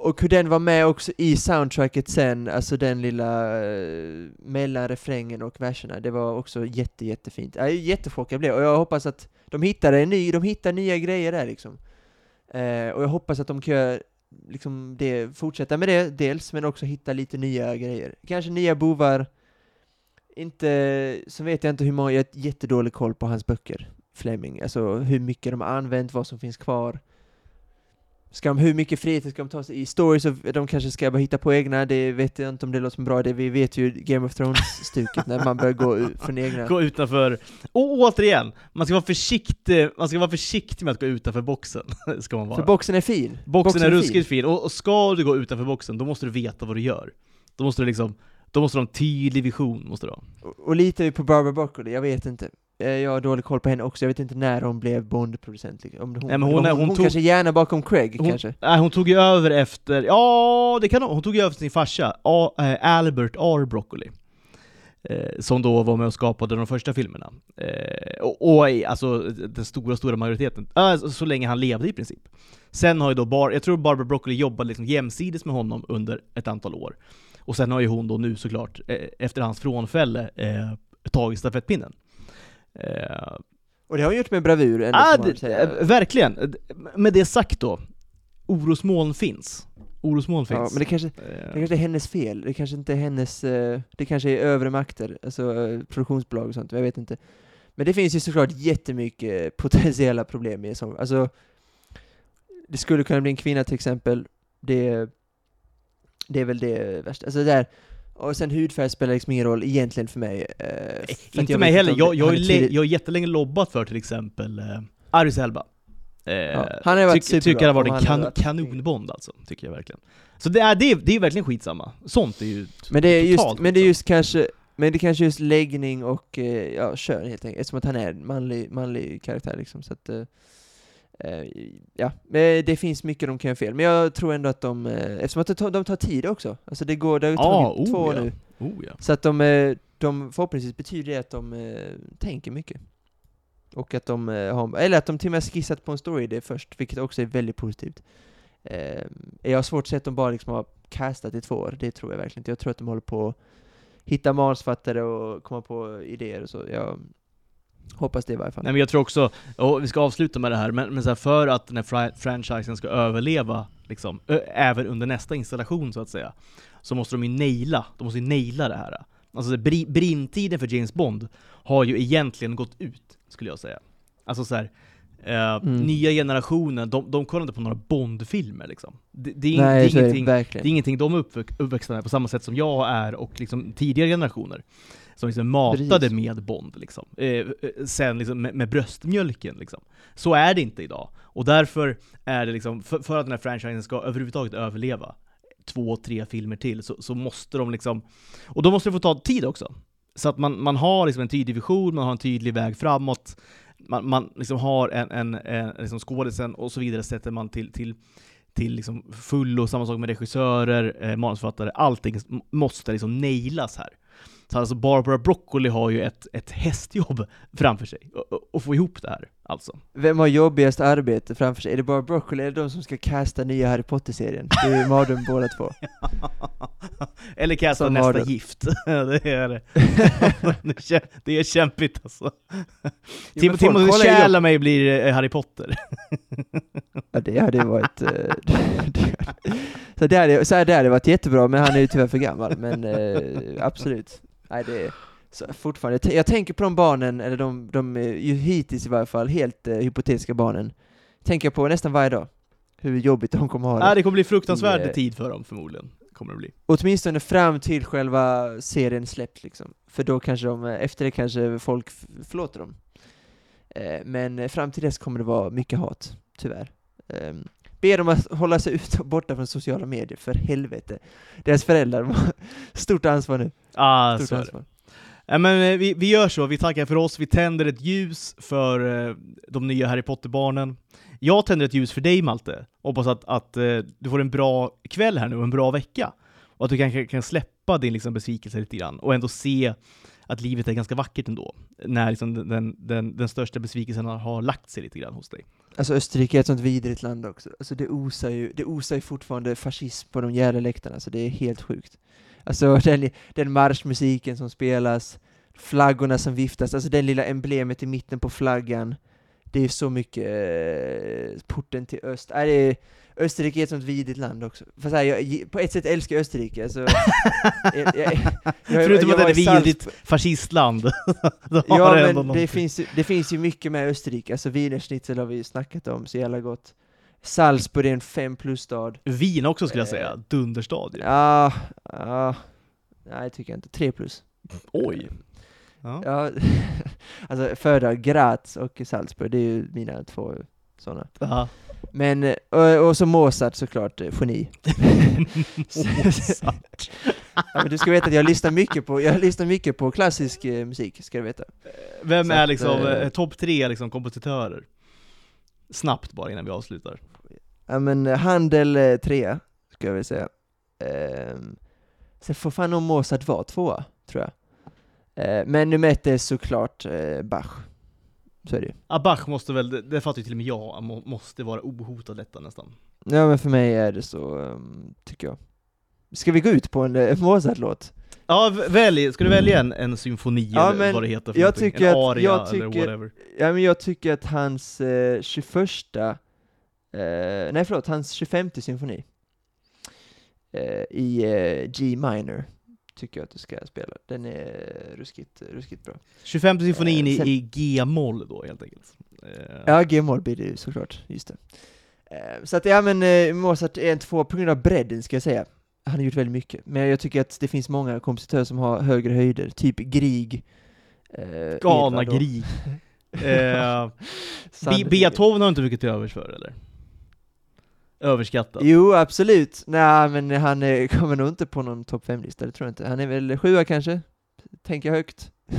Och hur den var med också i soundtracket sen, alltså den lilla uh, mellan refrängen och verserna, det var också jätte, jättefint. Jag är jättechockad jag blev, och jag hoppas att de hittar en ny, de hittar nya grejer där liksom. Eh, och jag hoppas att de kan liksom det, fortsätta med det dels, men också hitta lite nya grejer. Kanske nya bovar, inte, så vet jag inte hur många, jag har jättedålig koll på hans böcker, Fleming, alltså hur mycket de har använt, vad som finns kvar. Ska de, hur mycket frihet ska de ta sig i stories, och de kanske ska bara hitta på egna, det vet jag inte om det låter som bra det vi vet ju Game of Thrones-stuket när man börjar gå från egna. Gå utanför, och återigen, man ska vara försiktig, man ska vara försiktig med att gå utanför boxen. ska man vara. För boxen är fin. boxen, är fin. ruskigt fin, och, och ska du gå utanför boxen, då måste du veta vad du gör. Då måste du liksom, då måste du ha en tydlig vision, måste du ha. Och, och lite på Barbara Broccoli, jag vet inte. Eh, Jag har dålig koll på henne också, jag vet inte när hon blev Bond-producent. liksom. Om hon, Nej, men hon hon, hon, hon tog- kanske gärna bakom Craig, Hon, kanske. nej, hon tog ju över efter, ja det kan hon, hon tog ju över sin farsa, A, eh, Albert R. Broccoli. Eh, som då var med och skapade de första filmerna. Eh, och, och i- alltså den stora, stora majoriteten. Äh, så, så länge han levde i princip. Sen har ju då Bar, jag tror Barbara Broccoli jobbade liksom jämsides med honom under ett antal år. Och sen har ju hon då nu såklart, eh, efter hans frånfälle, eh, tagit stafettpinnen. Eh, Och det har hon gjort med bravur, ändå, ah, det, eh, verkligen. Med det sagt då, orosmoln finns. Orosmoln finns. Ja, men det kanske, Eh, det kanske är hennes fel, det kanske inte är hennes, eh, det kanske är övre makter, alltså produktionsbolag och sånt, jag vet inte. Men det finns ju såklart jättemycket potentiella problem i sång. Alltså, det skulle kunna bli en kvinna till exempel, det, det är väl det värsta. Alltså det där, och sen hudfärg spelar liksom ingen roll egentligen för mig. eh, för inte jag mig heller. om Jag, jag, är tydlig- jag har jättelänge lobbat för till exempel eh, Aris Elba. Eh, Ja, han har varit tyck- Tycker han har varit en kan, varit- kanonbond alltså, tycker jag verkligen. Så det är, det, är, det är verkligen skitsamma. Sånt är ju Men det är just, men det är just kanske, men det är kanske just läggning och eh, ja, kön helt enkelt, eftersom att han är en manlig, manlig karaktär liksom, så att eh, ja, men det finns mycket de kan göra fel, men jag tror ändå att de, eh, eftersom att de tar, tid också, alltså det går, det har ju Ja, tagit oh, två ja. nu, Oh ja. så att de, eh, de förhoppningsvis betyder det att de eh, tänker mycket. Och att de eh, har, eller att de till och med skissat på en story först, vilket också är väldigt positivt. Eh, jag har svårt att se att de bara liksom har castat i två år, det tror jag verkligen inte. Jag tror att de håller på att hitta manusfattare och komma på idéer och så. Jag hoppas det i varje fall. Nej men jag tror också, och vi ska avsluta med det här, men, men så här, för att den här fra- franchisen ska överleva, liksom, även under nästa installation så att säga, så måste de ju naila, de måste ju naila det här. Alltså så bri, brintiden för James Bond har ju egentligen gått ut, skulle jag säga. Alltså så här, Eh, Mm. Nya generationen, de, de kollar inte på några Bond-filmer liksom. Det, det, är, Nej, det, är ingenting, det är ingenting de är uppväx, uppväxta med på samma sätt som jag är och liksom tidigare generationer. Som liksom matade Precis. med Bond liksom. Eh, eh, sen liksom med, med bröstmjölken liksom. Så är det inte idag. Och därför är det liksom, för, för att den här franchisen ska överhuvudtaget överleva, två, tre filmer till, så, så måste de liksom, och då måste det få ta tid också. Så att man, man har liksom en tydlig vision, man har en tydlig väg framåt, man, man liksom har en, en, en liksom skådisen och så vidare sätter man till, till, till liksom full och samma sak med regissörer, eh, manusförfattare, allting måste liksom nailas här. Så alltså Barbara Broccoli har ju ett, ett hästjobb framför sig, och, och, få ihop det här alltså. Vem har jobbigast arbete framför sig? Är det bara Broccoli eller de som ska casta nya Harry Potter-serien? Det är ju mardröm båda två. Eller Som har nästa det. gift. det är det. Det är kämpigt alltså. Tim- Timothy Chalamet blir eh, Harry Potter. Ja, det hade ju varit... eh, så, det hade, så det hade varit jättebra, men han är ju tyvärr för gammal. Men eh, absolut. Nej, det är så fortfarande. Jag, jag tänker på de barnen, eller de, de eh, ju hittills i varje fall, helt eh, hypotetiska barnen. Tänker jag på nästan varje dag. Hur jobbigt de kommer ha det. Ja, det kommer bli fruktansvärd I, eh, tid för dem förmodligen. Kommer det bli. Åtminstone fram till själva serien släpps liksom. För då kanske de, eh, efter det kanske folk förlåter dem. Eh, Men fram till dess kommer det vara mycket hat, tyvärr. Um, Be dem att hålla sig ut borta från sociala medier, för helvete. Deras föräldrar har stort ansvar nu. Ah, Stort så ansvar. Ja, men eh, vi, vi gör så, vi tackar för oss, vi tänder ett ljus för eh, de nya Harry Potter-barnen. Jag tänder ett ljus för dig Malte. Hoppas att, att eh, du får en bra kväll här nu och en bra vecka. Och att du kanske kan släppa din liksom, besvikelse lite grann och ändå se att livet är ganska vackert ändå. När liksom, den, den, den, största besvikelsen har, lagt sig lite grann hos dig. Alltså Österrike är ett sånt vidrigt land också. Alltså det osar ju, det osar ju fortfarande fascism på de jävla läktarna, så det är helt sjukt. Alltså den, den marschmusiken som spelas, flaggorna som viftas, alltså det lilla emblemet i mitten på flaggan. Det är så mycket eh, porten till öst. Äh, det är, Österrike är ett sånt vidrigt land också. Fast här, jag, på ett sätt älskar jag Österrike. Alltså, jag, jag, Förutom att det är ett vidrigt fascistland. Ja, det men det finns, ju, det finns ju mycket med Österrike. Alltså wienerschnitzel har vi ju snackat om, så jävla gott. Salzburg är en fem plus-stad. Vin också skulle jag Eh, säga, dunderstad ju. Ja, ja, nej tycker jag inte. Tre plus. Oj. Ja. Ja, alltså föredrar Graz och Salzburg, det är ju mina två sådana. Ja. Men, eh, och, och så Mozart såklart, eh, geni. Mozart. Ja, du ska veta att jag lyssnar mycket på, jag lyssnar mycket på klassisk eh, musik, ska du veta. Vem Så är liksom eh, eh, topp tre liksom, kompositörer? Snabbt bara innan vi avslutar. Ja men eh, Handel eh, trea, ska jag väl säga. Ehm, sen får fan nog Mozart vara tvåa, tror jag. Eh, men nummer ett är såklart eh, Bach. Så är det ju. Ah, Bach måste väl, det, det fattar ju till och med jag, må, måste vara ohotad detta nästan. Ja men för mig är det så, ehm, tycker jag. Ska vi gå ut på en eh, Mozart-låt? Ja, välj, ska du välja en, en symfoni Ja, eller vad det heter för jag någonting? tycker En aria jag eller tycker- whatever. Ja men jag tycker att hans eh, 21 eh, nej förlåt, hans 25 symfoni eh, i eh, G minor tycker jag att du ska spela. Den är ruskigt, ruskigt bra. 25 symfonin Eh, sen- i, G-moll då helt enkelt. Eh, Ja, G-moll blir det ju såklart, just det. Eh, Så att ja men eh, Mozart är en två på grund av bredden ska jag säga. Han har gjort väldigt mycket, men jag tycker att det finns många kompositörer som har högre höjder, typ Grieg. Eh, Galna. Grieg. Eh. Beethoven har inte mycket till övers för eller? Överskattat. Jo, absolut. Nej, men han eh, kommer nog inte på någon topp 5-lista, det tror jag inte. Han är väl sjua kanske? Tänker jag högt.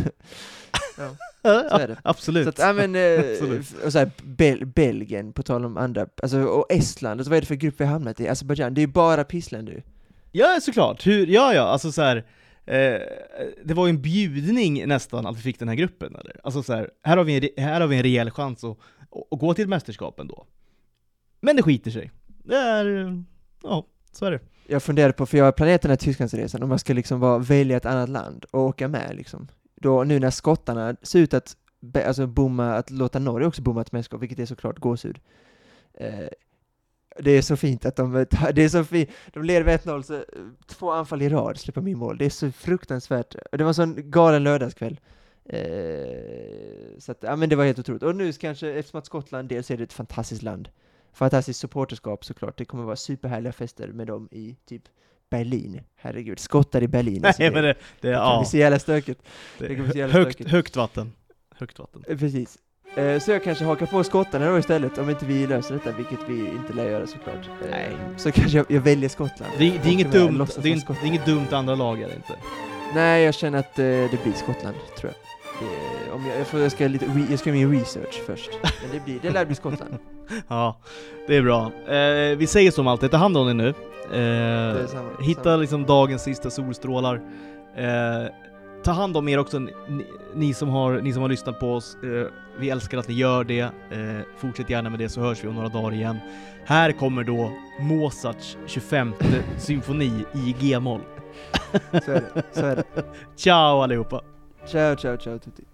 ja, så är det. Absolut. Så att, ja men, eh, Absolut. och så här, Bel Belgien, på tal om andra, alltså, och Estland, alltså, vad är det för grupp vi har hamnat i? Azerbajdzjan, det är ju bara pissländer. Ja, såklart. Hur, ja, ja, alltså så här. Eh, det var ju en bjudning nästan att vi fick den här gruppen, eller? Alltså så här, här har vi en, här har vi en rejäl chans att, att, att gå till ett mästerskap ändå. Men det skiter sig. Det är, ja, så är det. Jag funderade på, för jag har planerat den här Tysklandsresan, om jag ska liksom bara välja ett annat land och åka med liksom. Då, nu när skottarna ser ut att, be- alltså bomma, att låta Norge också bomma ett mästerskap, vilket är såklart gåshud. Eh, det är så fint att de, det är så fint, de leder med 1-0, så eh, två anfall i rad släpper min mål. Det är så fruktansvärt. Det var en sån galen lördagskväll. Eh, så att, ja men det var helt otroligt. Och nu kanske, eftersom att Skottland dels är det ett fantastiskt land, fantastiskt supporterskap såklart, det kommer vara superhärliga fester med dem i typ Berlin. Herregud, skottar i Berlin. Alltså, Nej men det, det, det kan ja, bli så jävla stökigt. det, det så jävla högt, stökigt. högt vatten. Högt vatten. Eh, Precis. Eh, Så jag kanske hakar på skottarna då istället, om inte vi löser detta, vilket vi inte lär göra såklart. Eh, Nej. Så kanske jag, jag väljer Skottland. Det, är Och inget dumt, det, är, det är inget dumt andra lag är det inte. Nej, jag känner att det blir Skottland, tror jag. Det, om jag, jag, får, jag, ska lite jag ska göra min research först. Men det, blir, det lär bli Skottland. Ja, det är bra. Eh, vi säger som alltid, ta hand om er nu. Eh, samma, hitta samma. liksom dagens sista solstrålar. Eh, ta hand om er också, ni, ni, som, har, ni som har lyssnat på oss. Eh, vi älskar att ni gör det. Eh, fortsätt gärna med det så hörs vi om några dagar igen. Här kommer då Mozarts 25 symfoni i G-moll. Så är det. Så är det. Ciao allihopa! Ciao, ciao, ciao tutti.